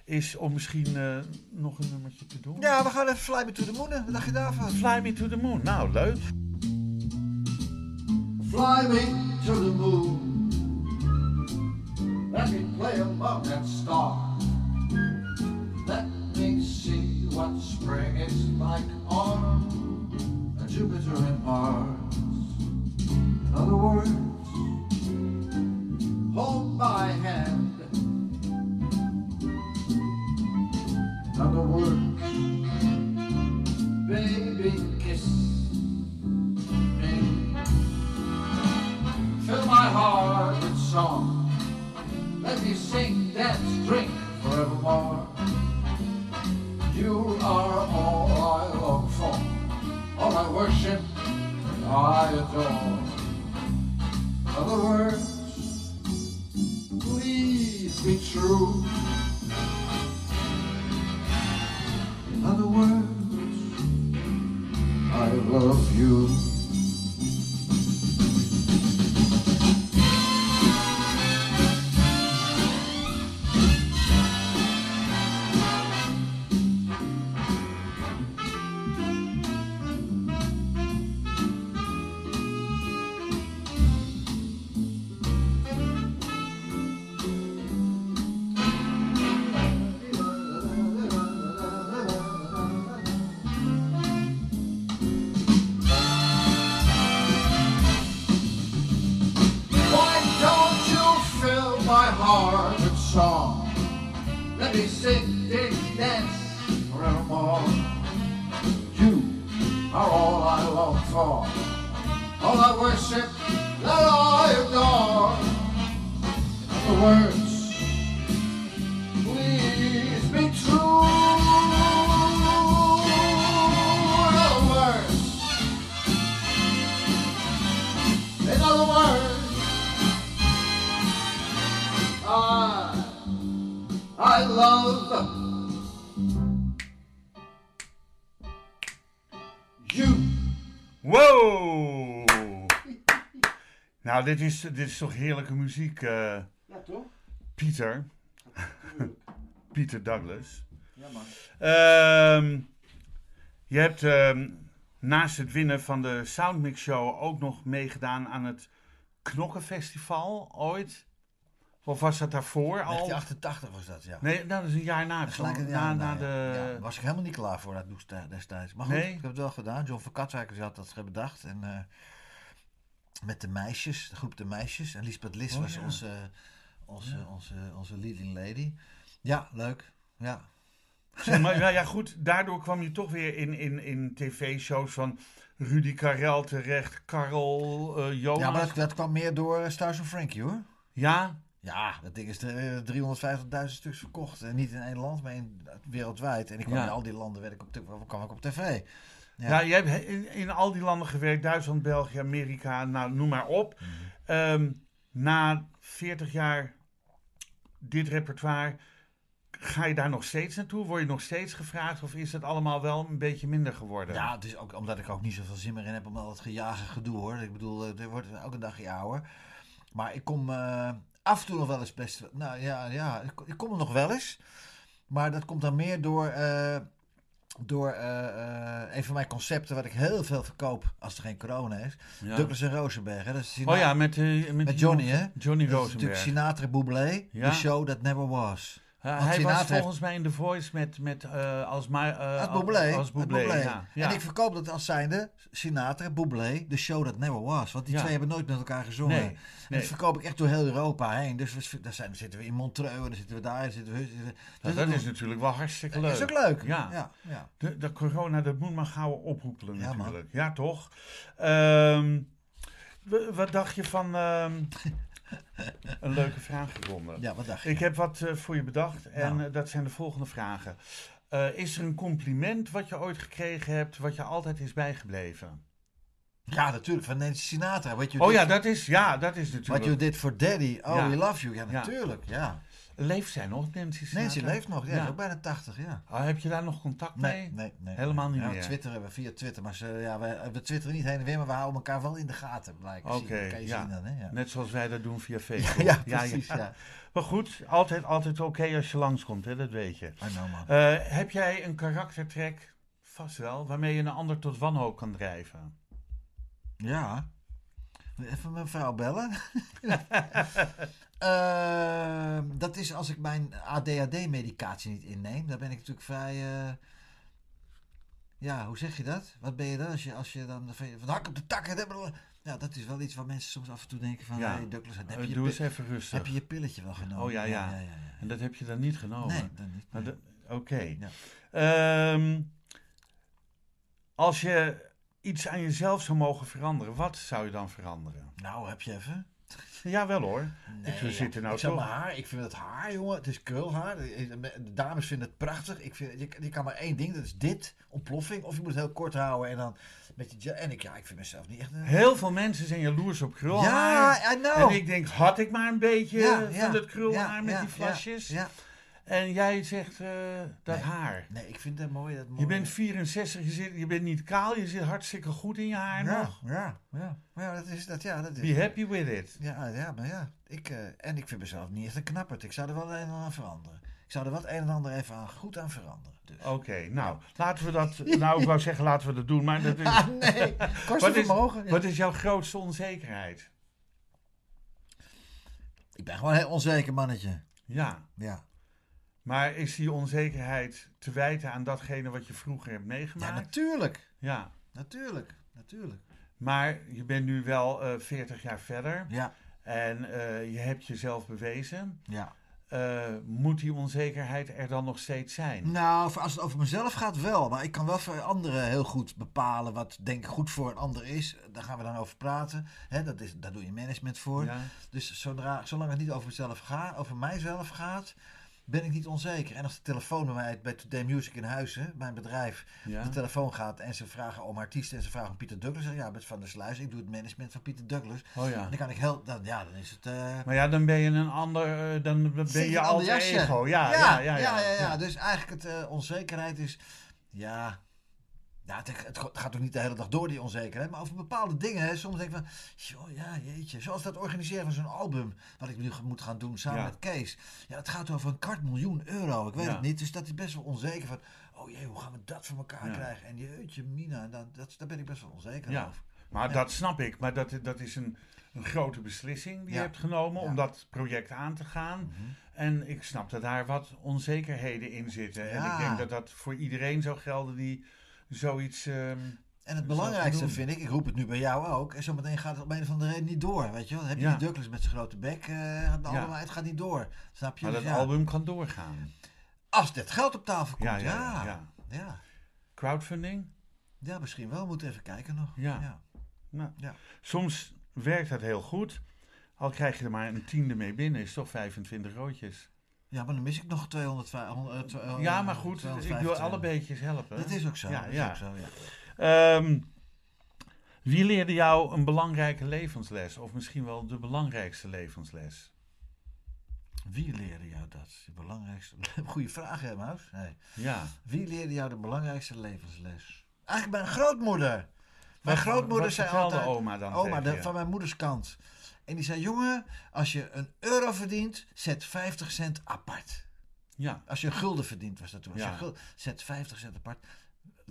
B: is om misschien eh, nog een nummertje te doen.
F: Ja, we gaan even fly me to the moon. Wat dacht je daarvan?
B: Fly me to the moon. Nou, leuk.
C: Fly me to the moon. Let me play among that star. Let me see what spring is like on Jupiter and Mars. In other words, hold my hand. In other words, baby, kiss me. Fill my heart with song. Let me sing, dance, drink forevermore. You are all I long for, all I worship and I adore. In other words, please be true. In other words, I love you.
B: Dit is, dit is toch heerlijke muziek, eh,
C: Ja, toch?
B: Pieter. [laughs] Pieter Douglas.
C: Ja, man.
B: Ehm, je hebt ehm, naast het winnen van de Soundmix Show ook nog meegedaan aan het Knokkenfestival ooit. Of was dat daarvoor al?
C: 1988 was dat, ja.
B: Nee, dat is een jaar na.
C: Gelijk een
B: na,
C: jaar
B: na
C: daarna,
B: de...
C: ja. Was ik helemaal niet klaar voor dat doest- destijds. Maar goed,
B: Nee?
C: ik heb het wel gedaan. John van Katwijk had dat bedacht. En eh, met de meisjes, de groep de meisjes. En Lisbeth Lis
B: Oh,
C: was
B: ja.
C: onze, onze, onze, onze leading lady. Ja, leuk. Ja.
B: Zeg maar, [laughs] ja, ja, goed. Daardoor kwam je toch weer in, in, in tv-shows van Rudy Karel terecht, Karel, eh Jonas.
C: ja, maar dat, dat kwam meer door uh, Stars of Frankie hoor.
B: Ja?
C: Ja, dat ding is eh, 350.000 stuks verkocht. En niet in één land, maar in, wereldwijd. En ik kwam
B: Ja.
C: in al die landen werd ik op, t- kwam ik op tv. Ja.
B: Ja, jij hebt in, in al die landen gewerkt, Duitsland, België, Amerika, nou, noem maar op.
C: Mhm.
B: Ehm, na 40 jaar dit repertoire, ga je daar nog steeds naartoe? Word je nog steeds gevraagd of is het allemaal wel een beetje minder geworden?
C: Ja, het is ook omdat ik ook niet zoveel zin meer in heb om al het gejagen gedoe hoor. Ik bedoel, eh, er wordt elke dag ouder. Maar ik kom eh, af en toe nog wel eens best. Nou ja, ja ik, ik kom er nog wel eens. Maar dat komt dan meer door. eh, door eh, eh, een van mijn concepten, wat ik heel veel verkoop als er geen corona is.
B: Ja.
C: Douglas en Rosenberg. Hè? Dat is
B: Oh ja, met, eh, met,
C: Johnny, hè?
B: Johnny
C: natuurlijk
B: Rosenberg.
C: Sinatra Bublé,
B: Ja.
C: The Show That Never Was. Want
B: hij was
C: heeft-
B: volgens mij in The Voice met, met uh, als, ma- uh,
C: Als Bublé.
B: Als Bublé,
C: Bublé.
B: ja. ja.
C: En ik verkoop dat als zijnde Sinatra, Bublé, The Show That Never Was. Want die twee hebben nooit met elkaar gezongen.
B: Nee,
C: En dat verkoop ik echt door heel Europa heen. Dus we, daar, zijn, dan zitten we in Montreux, en dan zitten we daar, dan zitten we...
B: Nou,
C: Dus
B: dat is natuurlijk wel hartstikke leuk.
C: is ook leuk.
B: Ja.
C: ja.
B: De, de corona, dat moet maar gauw ophoepelen
C: man.
B: natuurlijk. Ja, toch? Ehm, wat dacht je van ehm, [laughs] [laughs] een leuke vragenronde?
C: Ja, wat dacht je?
B: Ik heb wat eh, voor je bedacht en
C: Nou.
B: eh, dat zijn de volgende vragen. Eh, is er een compliment wat je ooit gekregen hebt, wat je altijd is bijgebleven?
C: Ja, natuurlijk, van Nancy Sinatra. What you
B: Oh ja, dat is, ja, dat is
C: What
B: natuurlijk...
C: you did for daddy. Oh,
B: Ja.
C: we love you. Ja,
B: Ja.
C: natuurlijk. Ja.
B: Leeft zij nog, Nancy Sinatra?
C: Nancy leeft nog. Ja,
B: Ja.
C: is ook bijna 80, ja.
B: Ah, heb je daar nog contact mee?
C: Nee, nee, nee.
B: Helemaal niet
C: ja,
B: meer.
C: Twitteren we via Twitter. Maar ze, ja, we, we twitteren niet heen en weer, maar we houden elkaar wel in de gaten. Blijken
B: Oké,
C: kan je
B: ja.
C: zien dan, hè? Ja.
B: Net zoals wij dat doen via [laughs] Facebook.
C: Ja, precies, ja. [laughs]
B: Maar goed, altijd, altijd oké als je langskomt, hè? dat weet je.
C: I know, man.
B: Eh, heb jij een karaktertrek, vast wel, waarmee je een ander tot wanhoop kan drijven?
C: Ja. Even mijn vrouw bellen. [laughs] Ehm, dat is als ik mijn ADHD-medicatie niet inneem. Dan ben ik natuurlijk vrij... eh, ja, hoe zeg je dat? Wat ben je dan als je, als je dan van, hak op de tak... en hebben- Ja, dat is wel iets waar mensen soms af en toe denken van...
B: Ja.
C: Hey Douglas, heb,
B: Eh,
C: je je
B: doe eens even rustig.
C: heb je je pilletje wel genomen?
B: Oh, ja, ja.
C: ja, ja, ja.
B: En dat heb je dan niet genomen?
C: Nee, dan niet. Nee.
B: de- Oké. Ehm, als je iets aan jezelf zou mogen veranderen, wat zou je dan veranderen?
C: Nou, heb je even...
B: Ja, wel hoor.
C: Nee,
B: we zitten nou
C: ik
B: toch-
C: mijn haar, ik vind het haar, jongen, het is krulhaar. De dames vinden het prachtig. Ik vind, je, je kan maar één ding, dat is dit, ontploffing. Of je moet het heel kort houden en dan met je... En ik, ja, ik vind mezelf niet echt een...
B: Heel veel mensen zijn jaloers op krulhaar.
C: Ja, I know.
B: En ik denk, had ik maar een beetje
C: Ja,
B: van
C: ja,
B: dat krulhaar
C: ja,
B: met die
C: ja.
B: En jij zegt eh, dat
C: Nee.
B: haar.
C: Nee, ik vind het mooi. Dat mooi.
B: Je bent 64, je, zit, je bent niet kaal, je zit hartstikke goed in je haar
C: ja,
B: nog.
C: ja, ja, ja, dat is dat, ja, dat is.
B: Be happy with it.
C: Ja, ja, maar ja, ik, eh, en ik vind mezelf niet echt een. Ik zou er wel een en ander aan veranderen. Ik zou er wat een en ander even aan, goed aan veranderen. Dus.
B: Oké, nou, laten we dat... [laughs] Nou, ik wou zeggen, laten we dat doen, maar dat is... [laughs]
C: Ah, nee, kost
B: Wat is.
C: Ja.
B: wat is jouw grootste onzekerheid?
C: Ik ben gewoon een heel onzeker mannetje.
B: Ja,
C: Ja.
B: Maar is die onzekerheid te wijten aan datgene wat je vroeger hebt
C: Ja,
B: meegemaakt?
C: natuurlijk.
B: Ja,
C: Natuurlijk. Natuurlijk.
B: maar je bent nu wel eh 40 jaar verder
C: Ja.
B: en eh, je hebt jezelf bewezen.
C: Ja.
B: Eh, moet die onzekerheid er dan nog steeds zijn?
C: Nou, als het over mezelf gaat wel. Maar ik kan wel voor anderen heel goed bepalen wat denk ik goed voor een ander is. Daar gaan we dan over praten. Hè, dat is, daar doe je management voor.
B: Ja?
C: Dus zodra, zolang het niet over mezelf gaat, over mijzelf gaat, ben ik niet onzeker. En als de telefoon bij mij bij Today Music in Huizen, mijn bedrijf,
B: Ja?
C: de telefoon gaat en ze vragen om artiesten en ze vragen om Pieter Douglas. zeg ik, ja, met Van der Sluis, ik doe het management van Pieter Douglas.
B: Oh ja.
C: Dan kan ik heel, dan, ja, dan is het... eh,
B: Maar ja, dan ben je een ander, eh, dan ben je
C: ander
B: altijd ego. Ja,
C: ja,
B: ja, ja.
C: ja, ja, ja. Dus eigenlijk het eh, onzekerheid is, ja, Ja, het, het gaat ook niet de hele dag door, die onzekerheid. Maar over bepaalde dingen, hè, soms denk ik van... Joh, ja, jeetje. Zoals dat organiseren van zo'n album... wat ik nu moet gaan doen samen
B: Ja.
C: met Kees. Ja, het gaat over een kwart miljoen euro. Ik weet
B: Ja.
C: het niet. Dus dat is best wel onzeker. Van, oh jee, hoe gaan we dat voor elkaar
B: Ja.
C: krijgen? En jeetje, Mina, dat, dat, daar ben ik best wel onzeker
B: Ja.
C: over.
B: Maar dat snap ik. Maar dat, dat is een, een grote beslissing die je hebt genomen om dat project aan te gaan. En ik snap dat daar wat onzekerheden in zitten. En ik denk dat dat voor iedereen zou gelden die zoiets... ehm,
C: En het belangrijkste vind ik, ik roep het nu bij jou ook, en zometeen gaat het om een of andere reden niet door, weet je wel. Dan heb je
B: Ja.
C: die Douglas met zijn grote bek, eh, het,
B: Ja.
C: album, het gaat niet door. Snap je?
B: maar
C: Dus
B: dat
C: ja,
B: album kan doorgaan.
C: Als dit geld op tafel komt,
B: Ja,
C: ja.
B: ja,
C: Ja.
B: Crowdfunding?
C: misschien wel. We moeten even kijken nog.
B: Ja.
C: ja.
B: Nou,
C: Ja.
B: Soms werkt dat heel goed. Al krijg je er maar een tiende mee binnen, is toch 25 roodjes.
C: Ja, maar dan mis ik nog 200. eh,
B: ja, maar goed, ik wil alle beetjes helpen.
C: Dat is ook zo.
B: Ja,
C: dat is
B: ja.
C: ook zo, ja.
B: Ehm, wie leerde jou een belangrijke levensles? Of misschien wel de belangrijkste levensles?
C: Wie leerde jou dat? De belangrijkste... [laughs] Goeie vraag, hè, Maus? Nee.
B: Ja.
C: Wie leerde jou de belangrijkste levensles? Eigenlijk mijn grootmoeder. Mijn
B: Wat-
C: grootmoeder
B: wat
C: zei altijd...
B: oma dan
C: Oma, de- van mijn moeders kant. En die zei, jongen, als je een euro verdient, zet 50 cent apart.
B: Ja.
C: Als je een gulden verdient, was dat toen. Als
B: Ja.
C: je gulden, zet 50 cent apart.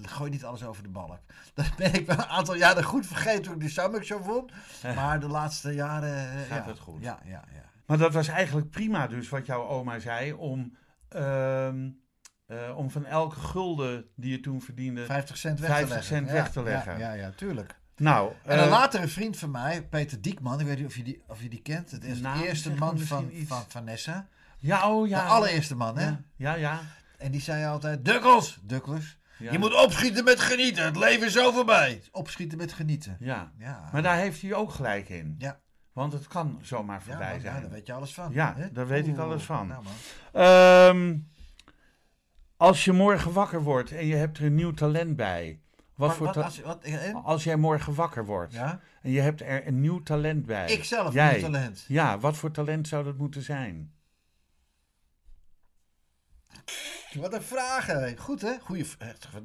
C: Gooi niet alles over de balk. [laughs] Dat ben ik wel een aantal jaren goed vergeten toen ik die Summit Show won. [laughs] Maar de laatste jaren... eh,
B: Gaat
C: ja.
B: het goed?
C: Ja, ja, ja.
B: Maar dat was eigenlijk prima dus wat jouw oma zei om, ehm, eh, om van elke gulden die je toen verdiende...
C: 50 cent weg
B: 50
C: te leggen.
B: cent
C: Ja,
B: weg te leggen.
C: Ja, ja, ja, tuurlijk.
B: Nou,
C: En een
B: eh,
C: latere vriend van mij, Peter Diekman, ik weet niet of je die, of je die kent. Het is de eerste man van,
B: iets.
C: van Vanessa.
B: ja, oh ja.
C: De allereerste man, hè?
B: Ja, ja. ja,
C: En die zei altijd, Dukkels, Dukkels,
B: ja.
C: je moet opschieten met genieten. Het leven is zo voorbij. Opschieten met genieten.
B: Ja,
C: Ja.
B: maar daar heeft hij ook gelijk in.
C: Ja.
B: Want het kan zomaar
C: Ja,
B: voorbij
C: ja,
B: zijn.
C: daar weet je alles van.
B: Ja,
C: hè?
B: daar weet ik alles van.
C: Nou, man.
B: Ehm, als je morgen wakker wordt en je hebt er een nieuw talent bij. Wat
C: Wat,
B: voor
C: wat,
B: ta-
C: als, wat, eh,
B: als jij morgen wakker wordt
C: ja?
B: en je hebt er een nieuw talent bij.
C: Ik zelf,
B: Jij.
C: nieuw talent.
B: Ja, wat voor talent zou dat moeten zijn?
C: Wat een vragen. Goed, hè? Goeie,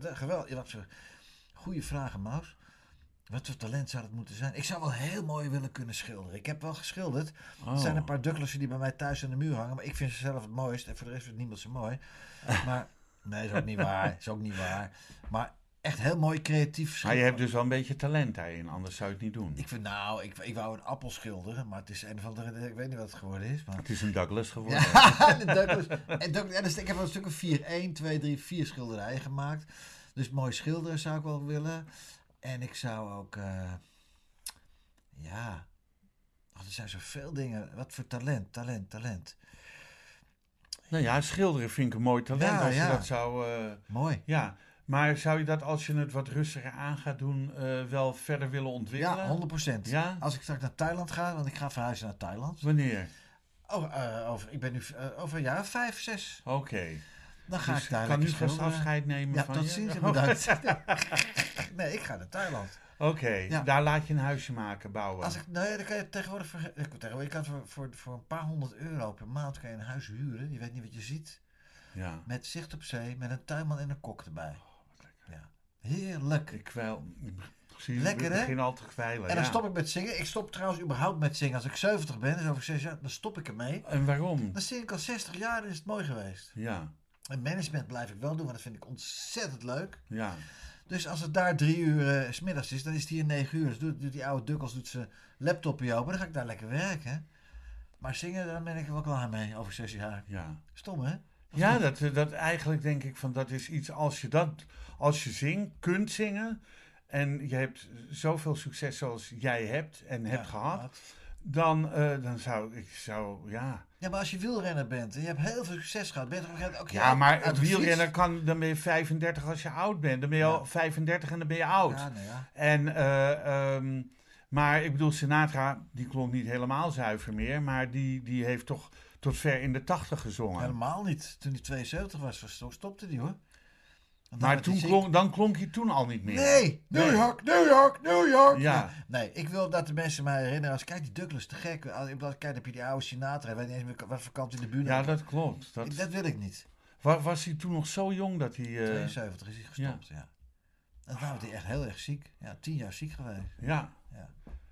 C: geweldig. Goeie vragen, Maus. Wat voor talent zou dat moeten zijn? Ik zou wel heel mooi willen kunnen schilderen. Ik heb wel geschilderd.
B: Oh.
C: Er zijn een paar Douglassen die bij mij thuis aan de muur hangen. Maar ik vind ze zelf het mooist. En voor de rest vindt niemand ze mooi. [laughs] Maar, nee, is ook niet waar. Is ook niet waar. Maar echt heel mooi creatief
B: Maar je
C: schilderen.
B: hebt dus wel een beetje talent daarin, anders zou je het niet doen.
C: Ik vind, nou, ik, ik wou een appel schilderen. Maar het is een of andere... Ik weet niet wat het geworden is. Maar...
B: Het is een Douglas geworden.
C: Ja, [laughs] de Douglas. En Douglas, ja, dus ik heb wel een stuk of 4, 1, 2, 3, 4 schilderijen gemaakt. Dus mooi schilderen zou ik wel willen. En ik zou ook, eh, ja, oh, er zijn zoveel dingen. Wat voor talent, talent, talent.
B: Nou ja, schilderen vind ik een mooi talent
C: Ja,
B: als je dat zou... eh,
C: Mooi.
B: ja, maar zou je dat als je het wat rustiger aan gaat doen eh, wel verder willen ontwikkelen?
C: Ja, 100 procent.
B: Ja?
C: Als ik straks naar Thailand ga, want ik ga verhuizen naar Thailand.
B: Wanneer?
C: Oh, eh, over, ik ben nu eh, over een jaar, vijf, zes.
B: Oké.
C: Dan ga
B: Dus
C: ik daar
B: kan nu vast afscheid nemen
C: Ja,
B: van
C: tot
B: je?
C: ziens en bedankt. [laughs] [laughs] nee, ik ga naar Thailand.
B: Oké,
C: Ja.
B: daar laat je een huisje maken, bouwen.
C: Als ik, nee, dan kan je tegenwoordig, voor, ik, tegenwoordig kan voor, voor, voor een paar honderd euro per maand kan je een huis huren. Je weet niet wat je ziet.
B: Ja,
C: Met zicht op zee, met een tuinman en een kok erbij. Heerlijk.
B: ik kwijl... Zie,
C: Lekker,
B: ik
C: hè?
B: begin al te kwijlen.
C: En dan
B: ja.
C: stop ik met zingen. Ik stop trouwens überhaupt met zingen. Als ik 70 ben, dus over 6 jaar, dan stop ik ermee.
B: En waarom?
C: Dan zing ik al 60 jaar en is het mooi geweest.
B: Ja,
C: En management blijf ik wel doen, want dat vind ik ontzettend leuk.
B: ja.
C: Dus als het daar drie uur eh, s smiddags is, dan is het hier negen uur. Dus doet, doet die oude dukkels doet zijn laptopje open. Dan ga ik daar lekker werken. Maar zingen, daar ben ik er wel klaar mee over zes jaar.
B: ja.
C: Stom, hè?
B: Ja, dat, dat eigenlijk denk ik van dat is iets als je dat, als je zingt, kunt zingen en je hebt zoveel succes zoals jij hebt en hebt
C: Ja,
B: gehad, dan, eh, dan zou ik zou ja.
C: Ja, maar als je wielrenner bent en je hebt heel veel succes gehad, ben je op ook
B: Ja, maar een wielrenner kan, dan ben je 35 als je oud bent. Dan ben je
C: Ja.
B: al 35 en dan ben je oud.
C: Ja, nou ja.
B: En, eh, ehm, maar ik bedoel, Sinatra, die klonk niet helemaal zuiver meer, maar die, die heeft toch tot ver in de 80 gezongen.
C: Helemaal niet. Toen hij 72 was, stopte hij hoor.
B: Maar toen klonk, dan klonk hij toen al niet meer.
C: Nee, New. York, New York, New York.
B: Ja.
C: Nee, ik wil dat de mensen mij herinneren als kijk die Douglas te gek. Als ik kijk heb je die oude Sinatra, weet niet eens meer wat voor kant in de bühne.
B: Ja, dat klopt. Dat,
C: dat wil ik niet.
B: wa- was hij toen nog zo jong dat hij... eh,
C: 72 is hij gestopt, ja. En daarna werd hij echt heel erg ziek. Ja, tien jaar ziek geweest.
B: Ja.
C: Ja.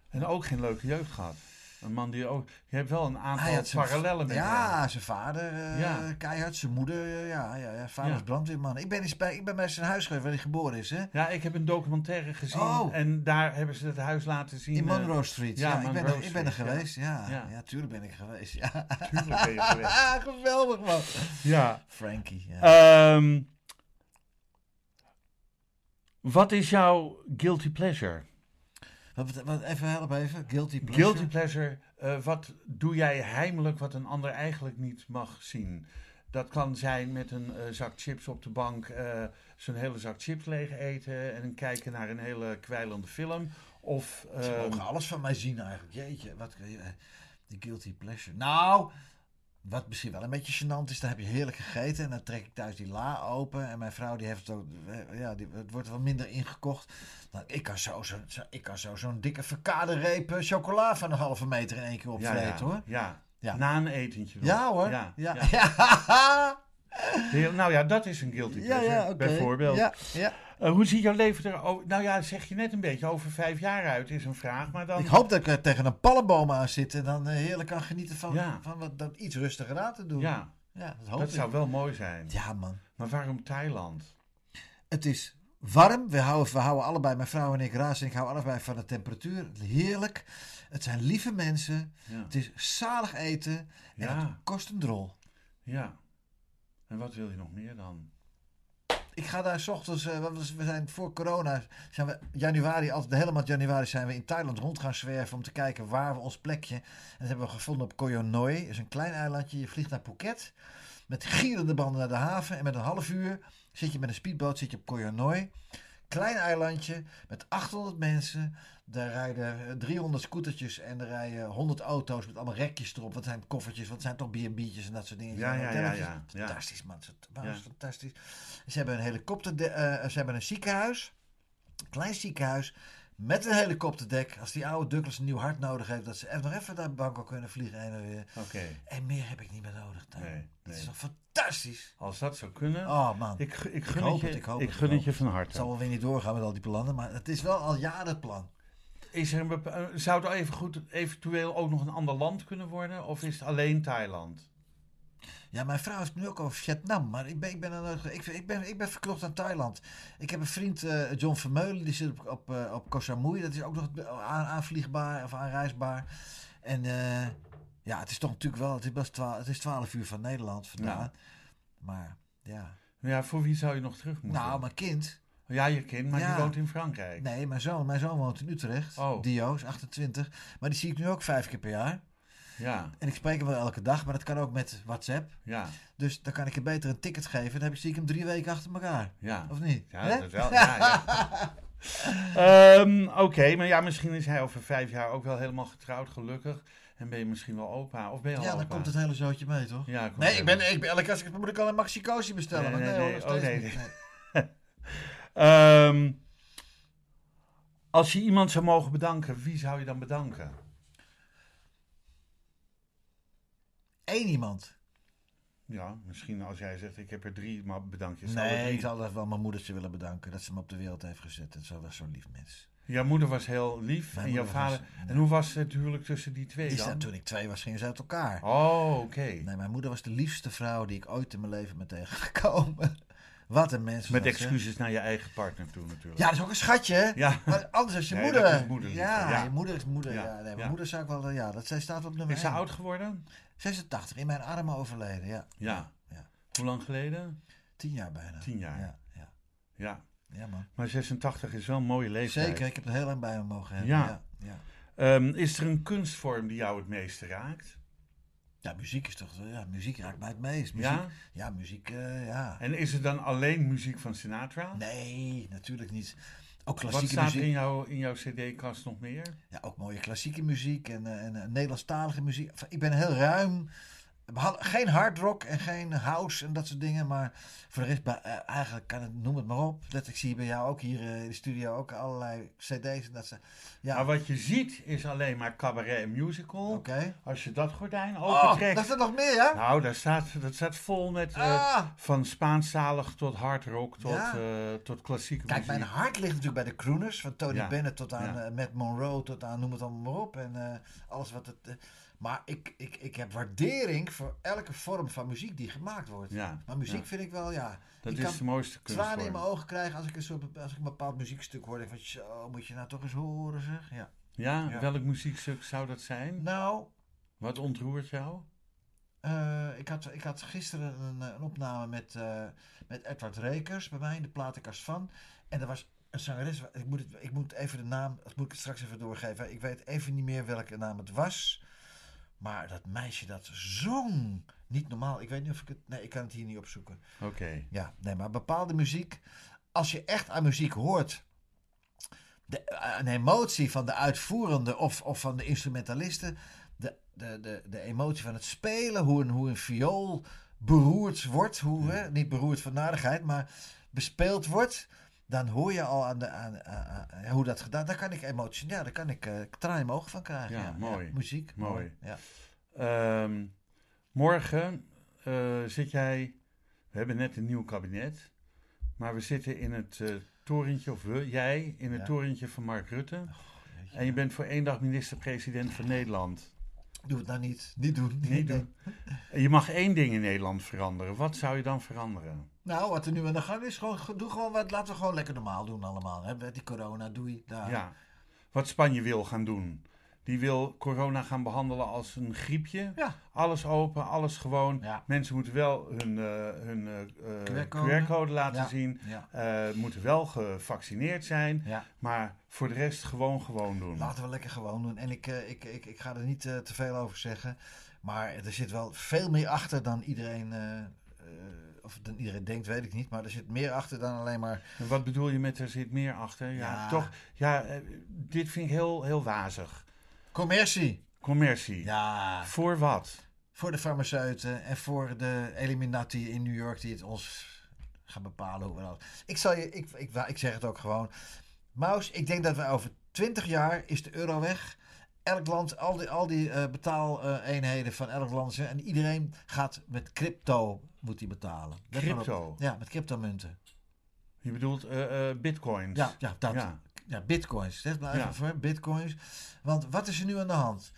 B: En ook geen leuke jeugd gehad. Een man die ook... Je hebt wel een aantal parallellen met
C: Ja, zijn vader eh,
B: Ja.
C: keihard, zijn moeder, eh, ja, ja, ja. Vader
B: Ja.
C: was brandweerman. Ik ben, eens bij, ik ben bij zijn huis geweest waar hij geboren is, hè?
B: Ja, ik heb een documentaire gezien
C: Oh.
B: en daar hebben ze het huis laten zien.
C: In
B: eh,
C: Monroe Street.
B: ja,
C: Ja, ik, ben er, ik ben er geweest, ja. Ja,
B: Ja.
C: tuurlijk ben ik geweest, ja.
B: Tuurlijk ben je geweest. [laughs]
C: Geweldig, man.
B: Ja.
C: Frankie, ja.
B: Ehm, wat is jouw guilty pleasure?
C: Wat, wat, even help even. Guilty pleasure.
B: Guilty pleasure, eh, wat doe jij heimelijk wat een ander eigenlijk niet mag zien? Dat kan zijn met een eh, zak chips op de bank, eh, zo'n hele zak chips leeg eten en kijken naar een hele kwijlende film. Of,
C: Ze
B: ehm,
C: mogen alles van mij zien eigenlijk. Jeetje, wat de guilty pleasure. Nou, wat misschien wel een beetje gênant is, dan heb je heerlijk gegeten en dan trek ik thuis die la open en mijn vrouw die heeft het ook, eh, ja, die, het wordt wel minder ingekocht. Nou, ik kan zo, zo, zo- ik kan zo zo'n dikke verkade reep eh, chocola van een halve meter in één keer
B: ja,
C: opvreten
B: ja,
C: hoor.
B: Ja.
C: Ja.
B: na een etentje.
C: Ja hoor.
B: Ja,
C: Ja,
B: ja. [laughs]
C: ja.
B: Heel- nou ja, dat is een guilty pleasure,
C: ja,
B: bijvoorbeeld.
C: Ja, ja.
B: Eh, hoe ziet jouw leven er over? Nou ja, zeg je net een beetje over vijf jaar uit, is een vraag. Maar dan.
C: Ik hoop dat ik er tegen een palmboom aan zit en dan eh, heerlijk kan genieten van,
B: Ja.
C: van wat, dat iets rustiger aan te doen.
B: Ja,
C: ja dat hoop
B: dat
C: ik.
B: zou wel mooi zijn.
C: Ja man.
B: Maar waarom Thailand?
C: Het is warm. We houden, we houden allebei, mijn vrouw en ik, Raas en ik houden allebei van de temperatuur. Heerlijk. Het zijn lieve mensen. Het is zalig eten. En
B: Ja.
C: het kost een drol.
B: ja. En wat wil je nog meer dan?
C: Ik ga daar 's ochtends, eh, want we- zijn voor corona, zijn we januari, altijd de hele maand januari zijn we in Thailand rond gaan zwerven om te kijken waar we ons plekje. En dat hebben we gevonden op Koh Noi. Dat is een klein eilandje. Je vliegt naar Phuket met gierende banden naar de haven. En met een half uur zit je met een speedboot zit je op Koh Noi. Klein eilandje met 800 mensen. Daar rijden eh, 300 scootertjes en er rijden 100 auto's met allemaal rekjes erop. Wat zijn koffertjes, wat zijn toch B&B'tjes en dat soort dingen.
B: Ja, ja, ja, ja, ja.
C: Fantastisch man, het was
B: Ja.
C: fantastisch. Ze hebben een helikopter, eh, ze hebben een ziekenhuis, een klein ziekenhuis met een helikopterdek. Als die oude Douglas een nieuw hart nodig heeft, dat ze even, nog even naar Bangkok kunnen vliegen heen en weer.
B: Oké,
C: En meer heb ik niet meer nodig. daar.
B: Nee,
C: Dat is
B: nee.
C: toch fantastisch?
B: als dat zou kunnen.
C: Oh man,
B: ik, ik gun
C: Ik hoop
B: het je,
C: het, ik hoop
B: ik
C: het,
B: gun
C: ik
B: het je van
C: het
B: harte.
C: zal wel weer niet doorgaan met al die plannen, maar het is wel al jaren het plan.
B: Is er een eh, zou het even goed, eventueel ook nog een ander land kunnen worden? Of is het alleen Thailand?
C: Ja, mijn vrouw heeft het nu ook over Vietnam, maar ik ben, ik ben, ik, ik ben, ik ben verknocht aan Thailand. Ik heb een vriend, eh, John Vermeulen, die zit op, op, eh, op Koh Samui. Dat is ook nog aan, aanvliegbaar of aanreisbaar. En ja, het is toch natuurlijk wel, het is, best het is 12 uur van Nederland vandaan.
B: Ja.
C: Maar ja,
B: Ja, voor wie zou je nog terug moeten?
C: nou, mijn kind,
B: Ja, je kind, maar
C: Ja.
B: die woont in Frankrijk.
C: nee, mijn zoon, mijn zoon woont in Utrecht.
B: Oh.
C: Dio is 28, maar die zie ik nu ook vijf keer per jaar.
B: Ja,
C: En ik spreek hem wel elke dag, maar dat kan ook met WhatsApp.
B: ja,
C: Dus dan kan ik hem beter een ticket geven. Dan heb ik, zie ik hem drie weken achter elkaar.
B: ja.
C: Of niet?
B: Ja,
C: Hè?
B: dat wel. Ja, ja. [laughs] Ehm, Oké, maar ja, misschien is hij over vijf jaar ook wel helemaal getrouwd, gelukkig. En ben je misschien wel opa. Of ben je al
C: Ja, dan
B: opa?
C: komt het hele zootje mee, toch?
B: Ja, komt
C: Nee, ik ben, ik ben elke keer moet ik al een Maxi Cosi bestellen.
B: Nee, nee,
C: nee,
B: Oh, nee, [laughs] Ehm, als je iemand zou mogen bedanken, wie zou je dan bedanken?
C: Eén iemand.
B: Ja, misschien als jij zegt, ik heb er drie, maar bedank je.
C: Nee, ik zou wel mijn moedertje willen bedanken. Dat ze me op de wereld heeft gezet. Dat wel zo'n lief mens.
B: Jouw moeder was heel lief
C: Mijn
B: en jouw
C: was-
B: vader... En hoe was het huwelijk tussen die twee dan?
C: toen ik twee was, gingen ze uit elkaar.
B: Oh, oké.
C: Nee, mijn moeder was de liefste vrouw die ik ooit in mijn leven ben tegengekomen. [laughs] Wat een mens.
B: Met excuses naar je eigen partner toe natuurlijk.
C: Ja, dat is ook een schatje?
B: Ja.
C: Maar anders als je
B: Nee,
C: moeder.
B: is
C: ja,
B: ja.
C: je moeder is moeder. Ja,
B: Ja,
C: nee, mijn moeder zou ik wel. Ja, dat zij staat op nummer
B: Is ze
C: 1.
B: oud geworden?
C: 86, in mijn armen overleden. Ja,
B: Ja.
C: Ja.
B: Hoe lang geleden?
C: tien jaar bijna.
B: Tien jaar.
C: Ja, ja.
B: Ja.
C: ja man.
B: Maar 86 is wel een mooie leeftijd.
C: Zeker, ik heb er heel lang bij me mogen hebben.
B: Ja.
C: Ja, ja.
B: Ehm, is er een kunstvorm die jou het meeste raakt?
C: Ja, muziek is toch. Ja, muziek raakt mij het meest. Muziek,
B: Ja?
C: ja, muziek, eh, ja.
B: En is het dan alleen muziek van Sinatra?
C: Nee, natuurlijk niet. Ook
B: Wat
C: klassieke
B: staat
C: muziek.
B: in jouw, in jouw cd-kast nog meer?
C: Ja, ook mooie klassieke muziek en, eh, en eh, Nederlandstalige muziek. Enfin, Ik ben heel ruim geen hard rock en geen house en dat soort dingen. Maar voor de rest, eh, eigenlijk kan het, noem het maar op. Dat ik zie bij jou ook hier eh, in de studio ook allerlei cd's. En dat ze, ja,
B: Maar wat je ziet is alleen maar cabaret en musical.
C: oké.
B: Als je dat gordijn
C: Oh,
B: opentrekt.
C: dat is er nog meer, ja?
B: Nou, daar staat, dat staat vol met eh,
C: Ah.
B: van Spaanstalig tot hard rock tot,
C: Ja.
B: tot klassieke
C: Kijk,
B: muziek.
C: mijn hart ligt natuurlijk bij de crooners. Van Tony
B: Ja.
C: Bennett tot aan
B: Ja.
C: Matt Monroe, tot aan noem het allemaal maar op. En alles wat het... maar ik, ik, ik heb waardering voor elke vorm van muziek die gemaakt wordt.
B: Ja,
C: Maar muziek
B: ja.
C: vind ik wel, ja...
B: dat
C: ik
B: is de mooiste
C: tranen in mijn ogen krijgen als ik, een soort, als ik een bepaald muziekstuk hoor. Denk ik van, zo, moet je nou toch eens horen, zeg. Ja.
B: Ja,
C: Ja.
B: welk muziekstuk zou dat zijn?
C: Nou,
B: Wat ontroert jou?
C: eh, ik, had, ik had gisteren een, eh, een opname met, eh, met Edward Rekers bij mij in de platenkast van. En er was een zangeres, ik moet, het, ik moet even de naam, dat moet ik het straks even doorgeven. Ik weet even niet meer welke naam het was. Maar dat meisje dat zong, niet normaal. Ik weet niet of ik het, nee, ik kan het hier niet opzoeken.
B: Oké.
C: Ja, nee, maar bepaalde muziek, als je echt aan muziek hoort, de, een emotie van de uitvoerende of, of van de instrumentalisten, de, de, de, de emotie van het spelen, hoe een, hoe een viool beroerd wordt, hoe, hè, niet beroerd van nadigheid, maar bespeeld wordt, dan hoor je al aan, de, aan, aan- aan- hoe dat gedaan. Daar kan ik emotie, ja, daar kan ik eh tranen in mijn ogen van krijgen.
B: Ja, mooi.
C: muziek,
B: Mooi.
C: Ja.
B: Ehm, morgen eh, zit jij. We hebben net een nieuw kabinet. Maar we zitten in het eh, torentje, of we, jij, in het torentje van Mark Rutte.
C: Jeetje.
B: En je bent voor één dag minister-president van Nederland.
C: Doe het nou niet. Niet doen.
B: Niet doen. En [laughs] je mag één ding in Nederland veranderen. Wat zou je dan veranderen?
C: Nou, wat er nu aan de gang is, gewoon, doe gewoon wat, laten we gewoon lekker normaal doen allemaal. Hè? Met die corona, doei. Daar.
B: Ja. Wat Spanje wil gaan doen. Die wil corona gaan behandelen als een griepje.
C: Ja.
B: Alles open, alles gewoon.
C: Ja.
B: Mensen moeten wel hun, eh, hun eh, eh,
C: QR-code.
B: Laten
C: Ja.
B: zien.
C: Ja.
B: Eh, moeten wel gevaccineerd zijn.
C: ja.
B: Maar voor de rest gewoon gewoon doen.
C: Laten we lekker gewoon doen. En ik, ik, ik, ik ga er niet te veel over zeggen. Maar er zit wel veel meer achter dan iedereen. Of dan iedereen denkt, weet ik niet. Maar er zit meer achter dan alleen maar.
B: Wat bedoel je met er zit meer achter? Ja,
C: Ja.
B: toch. Ja, eh, dit vind ik heel, heel wazig.
C: Commercie.
B: Commercie.
C: Ja.
B: Voor wat?
C: Voor de farmaceuten en voor de Illuminati in New York die het ons gaan bepalen hoe we dat. Ik zal je, ik, ik, ik zeg het ook gewoon. Maus, ik denk dat we over 20 jaar is de euro weg. Elk land, al die, al die eh, betaaleenheden van elk land. En iedereen gaat met crypto moet die betalen. Let.
B: Crypto?
C: Ja, met cryptomunten.
B: Je bedoelt eh, eh, bitcoins?
C: Ja, ja, dat.
B: Ja.
C: Ja, bitcoins. Zeg maar even
B: Ja.
C: voor, bitcoins. Want wat is er nu aan de hand?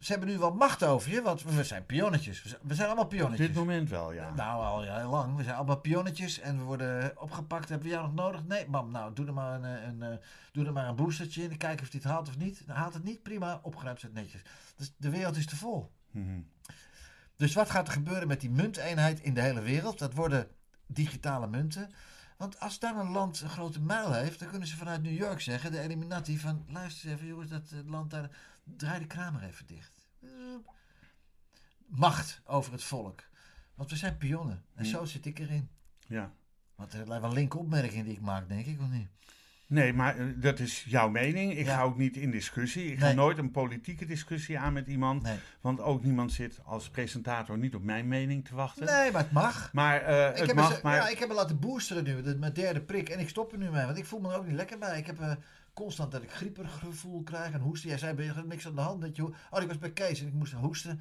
C: Ze hebben nu wel macht over je, want we zijn pionnetjes. We zijn, allemaal
B: Op
C: pionnetjes.
B: dit moment wel, ja.
C: Nou, al ja, heel lang. We zijn allemaal pionnetjes en we worden opgepakt. Hebben we jou nog nodig? Nee, mam, nou, doe er maar een, eh, een, eh, doe er maar een boostertje in. Kijken of hij het haalt of niet. Nou, haalt het niet, prima. Opgeruimd zit netjes. Dus de wereld is te vol.
B: Mhm.
C: Dus wat gaat er gebeuren met die munteenheid in de hele wereld? Dat worden digitale munten. Want als dan een land een grote muil heeft, dan kunnen ze vanuit New York zeggen, de Illuminati, van luister eens even jongens, dat eh, land daar, draai de kraan maar even dicht. Macht over het volk. Want we zijn pionnen. En zo zit ik erin.
B: ja.
C: Want het lijkt wel een linker opmerking die ik maak, denk ik, of niet?
B: Nee, maar eh, dat is jouw mening. Ik
C: Ja.
B: ga ook niet in discussie. Ik ga nooit een politieke discussie aan met iemand.
C: Nee.
B: Want ook niemand zit als presentator niet op mijn mening te wachten.
C: Nee, maar het mag.
B: Maar eh,
C: Ik
B: het
C: heb,
B: mag,
C: eens-
B: maar...
C: ja, ik heb me laten boosteren nu, mijn derde prik. En ik stop er nu mee, want ik voel me er ook niet lekker bij. Ik heb eh, constant dat ik grieperig gevoel krijg en hoesten. Jij zei, ben je niks aan de hand? Dat je, oh, ik was bij Kees en ik moest hoesten.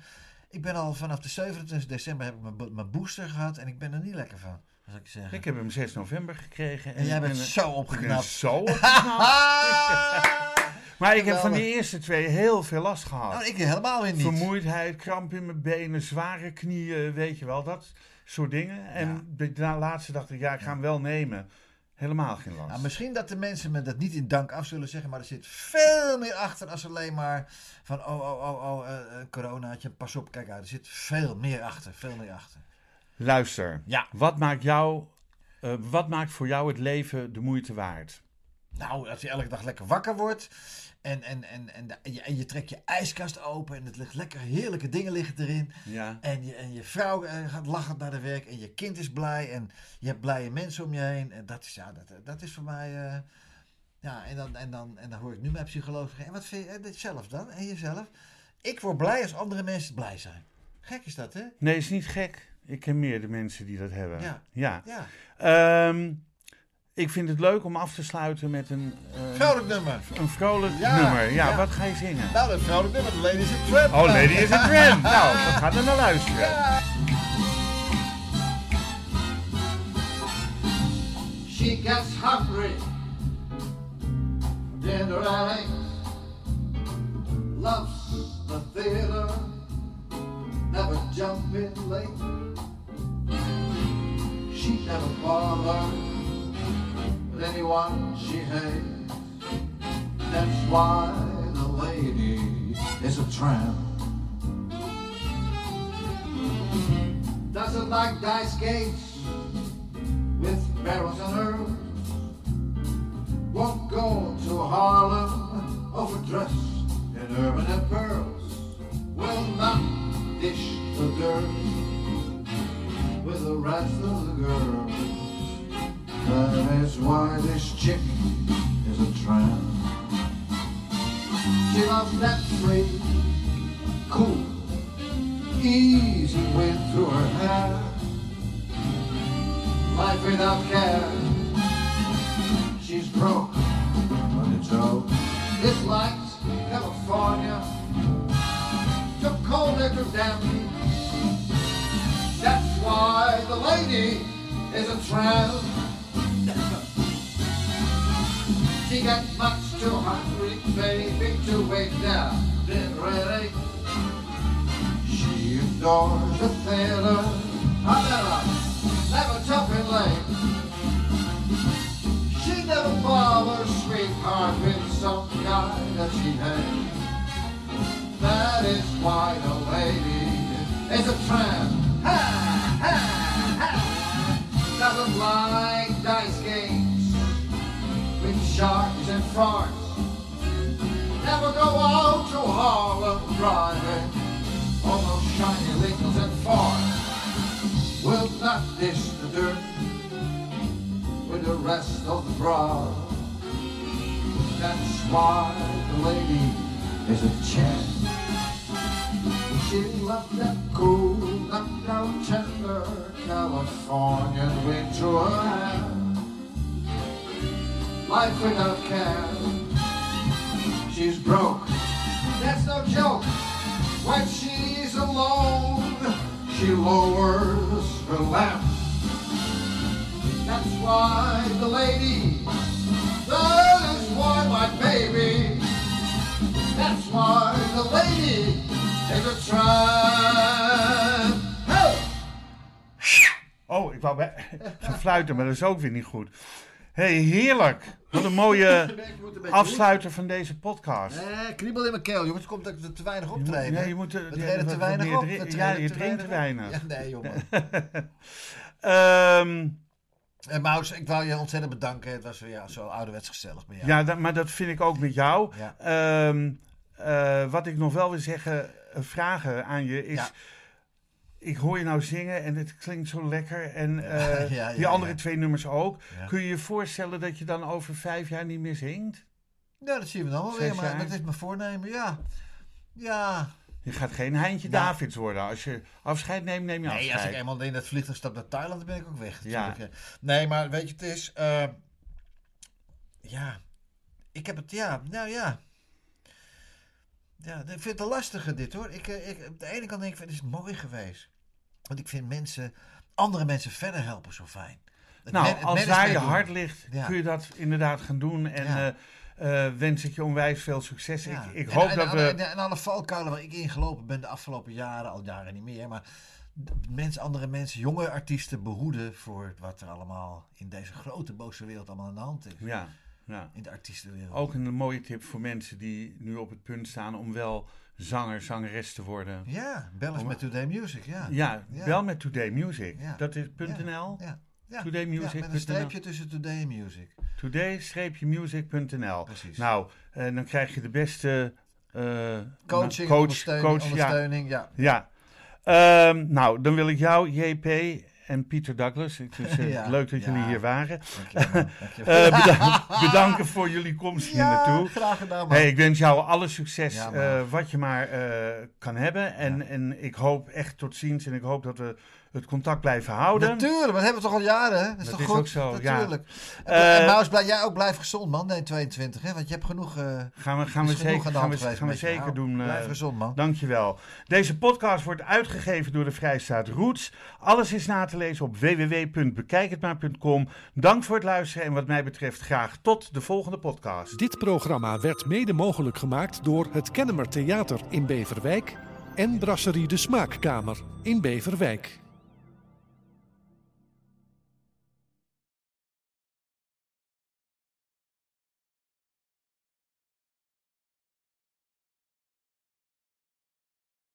C: Ik ben al vanaf de 27 december heb ik mijn, bo- mijn booster gehad en ik ben er niet lekker van. Ik zeggen.
B: Ik heb hem 6 november gekregen.
C: en jij bent
B: ben,
C: zo opgeknapt.
B: zo [laughs] opgeknapt. Maar ik heb van die eerste twee heel veel last gehad.
C: Nou, ik helemaal weer niet.
B: Vermoeidheid, kramp in mijn benen, zware knieën, weet je wel, dat soort dingen. En
C: Ja.
B: de laatste dacht ik, ja, ik ga hem wel nemen. Helemaal geen last.
C: Nou, misschien dat de mensen me dat niet in dank af zullen zeggen, maar er zit veel meer achter als alleen maar van oh, oh, oh, oh, coronaatje, pas op, kijk uit. Er zit veel meer achter, veel meer achter.
B: Luister,
C: Ja.
B: wat maakt jou, eh, wat maakt voor jou het leven de moeite waard?
C: Nou, als je elke dag lekker wakker wordt en, en, en, en, en, je, en je trekt je ijskast open en het ligt lekker heerlijke dingen liggen erin.
B: Ja,
C: En je, en je vrouw eh, gaat lachend naar de werk en je kind is blij en je hebt blije mensen om je heen. En dat is, ja, dat, dat is voor mij... eh, ja, en dan, en, dan, en dan hoor ik nu mijn psycholoog zeggen, en wat vind je eh, dit zelf dan? En jezelf? Ik word blij als andere mensen blij zijn.
G: Gek is dat, hè?
B: Nee, is niet gek. Ik ken meer de mensen die dat hebben.
G: Ja.
B: ja.
G: Ja.
B: Ehm, ik vind het leuk om af te sluiten met een, eh,
G: Vrolijk nummer.
B: een vrolijk
G: Ja,
B: nummer. Ja,
G: ja.
B: wat ga je zingen?
G: Nou, een vrolijk nummer. The Ladies in Tramp.
B: Oh, Lady is a Tramp. Nou, we gaan er naar luisteren.
C: She gets hungry dinner. Loves the theater, never jumping late. She never bothered anyone she hates. That's why the lady is a tramp. Doesn't like dice games with barrels and herbs. Won't go to Harlem overdressed in urban and pearls. Will not dish the dirt with the rest of the girls. That is why this chick is a tramp. She loves that free, cool, easy wind through her hair life without care. She's broke on the joke. Dislikes California. Took cold to damn. That's why the lady is a tramp. She got much too hungry, baby, to wait down. Been ready. She adores the theater. I never and late. She never bothers sweetheart with some guy that she hates. That is why the lady is a tramp. Ha, ha, ha. Doesn't like dice games with sharks and farts. Never go out to Harlem driving on those shiny Lincolns and Fords will not dish the dirt with the rest of the broad. That's why the lady is a champ. She loved that cool, knockout tender Californian wind through her hair. Life without care. She's broke. That's no joke. When she's alone, she lowers her lamp. That's why the lady, that is why my baby, that's why the lady is a tramp.
B: Oh, ik wou bij [laughs] gaan fluiten, maar dat is ook weer niet goed. hey, heerlijk. Wat een mooie [laughs]
G: een
B: afsluiter van deze podcast.
G: Eh, kriebel in mijn keel, jongens. Komt dat ik er te weinig optreden.
B: Ja, je moet er ja,
G: te weinig op.
B: drin- Ja, je drinkt te weinig.
G: Ja, nee, jongen. [laughs]
B: Ehm,
G: En Maus, ik wou je ontzettend bedanken. Het was weer ja, zo ouderwets gezellig bij jou.
B: ja, dat, maar dat vind ik ook met jou.
G: Ja.
B: Ehm, eh, wat ik nog wel wil zeggen, eh, vragen aan je is... Ik hoor je nou zingen en het klinkt zo lekker. En [laughs]
G: Ja, ja,
B: die andere
G: ja.
B: twee nummers ook. Kun je je voorstellen dat je dan over vijf jaar niet meer zingt?
G: Ja, dat zien we dan wel weer. Maar dat is mijn voornemen. Ja. Ja.
B: Je gaat geen Heintje
G: Nou.
B: Davids worden. Als je afscheid neemt, neem je
G: Nee, als ik
B: afscheid.
G: eenmaal in dat vliegtuig stap naar Thailand, dan ben ik ook weg.
B: Ja.
G: Nee, maar weet je, het is... eh, ja. Ik heb het... Ja, nou ja. Ja, ik vind het een lastige dit hoor. Ik, eh, ik, op de ene kant denk ik, het is mooi geweest. Want ik vind mensen, andere mensen verder helpen zo fijn. Het
B: Nou, als daar je hart ligt,
G: Ja.
B: kun je dat inderdaad gaan doen. En
G: Ja.
B: eh, eh, wens ik je onwijs veel succes.
G: Ja.
B: Ik, ik
G: En-
B: hoop
G: en,
B: dat
G: en,
B: we...
G: En, en alle valkuilen waar ik ingelopen ben de afgelopen jaren, al jaren niet meer, maar de mensen, andere mensen, jonge artiesten behoeden voor wat er allemaal in deze grote boze wereld allemaal aan de hand is.
B: Ja, ja.
G: In de artiestenwereld.
B: Ook een mooie tip voor mensen die nu op het punt staan om wel zanger, zangeres te worden.
G: Ja, bel eens
B: Om-
G: met Today Music, ja.
B: Ja,
G: Ja.
B: bel met Today Music. Dat is .nl.
G: Ja. Ja.
B: Todaymusic.nl.
G: Ja, met een streepje tussen Today Music.
B: Today-music.nl.
G: Precies.
B: Nou, en dan krijg je de beste eh,
G: Coaching,
B: coach,
G: ondersteuning,
B: coach,
G: ondersteuning, ja.
B: Ja. Ehm, nou, dan wil ik jou, JP en Pieter Douglas. Het is [laughs]
C: Ja,
B: leuk dat
C: ja.
B: jullie hier waren.
C: Dankjewel, [laughs] man. Dankjewel.
B: Eh, bedanken voor jullie komst hier
C: ja,
B: naartoe.
C: graag gedaan, man.
B: Hey, ik wens jou alle succes eh, wat je maar eh, kan hebben. En, en ik hoop echt tot ziens en ik hoop dat we het contact blijven houden.
C: Natuurlijk, maar dat hebben we toch al jaren? Dat is
B: Dat
C: toch
B: is
C: goed?
B: ook zo, ja.
C: Natuurlijk.
B: Eh,
C: en Maus, blijf jij ook blijf gezond, man. Nee, 22, hè? Want je hebt genoeg... eh
B: Gaan we, gaan we zeker,
C: aan de
B: gaan we, gaan zeker
C: Nou,
B: doen. eh,
C: Blijf gezond, man.
B: Dankjewel. Deze podcast wordt uitgegeven door de Vrijstaat Roots. Alles is na te lezen op www.bekijkhetmaar.com. Dank voor het luisteren en wat mij betreft graag tot de volgende podcast.
A: Dit programma werd mede mogelijk gemaakt door het Kennemer Theater in Beverwijk en Brasserie de Smaakkamer in Beverwijk.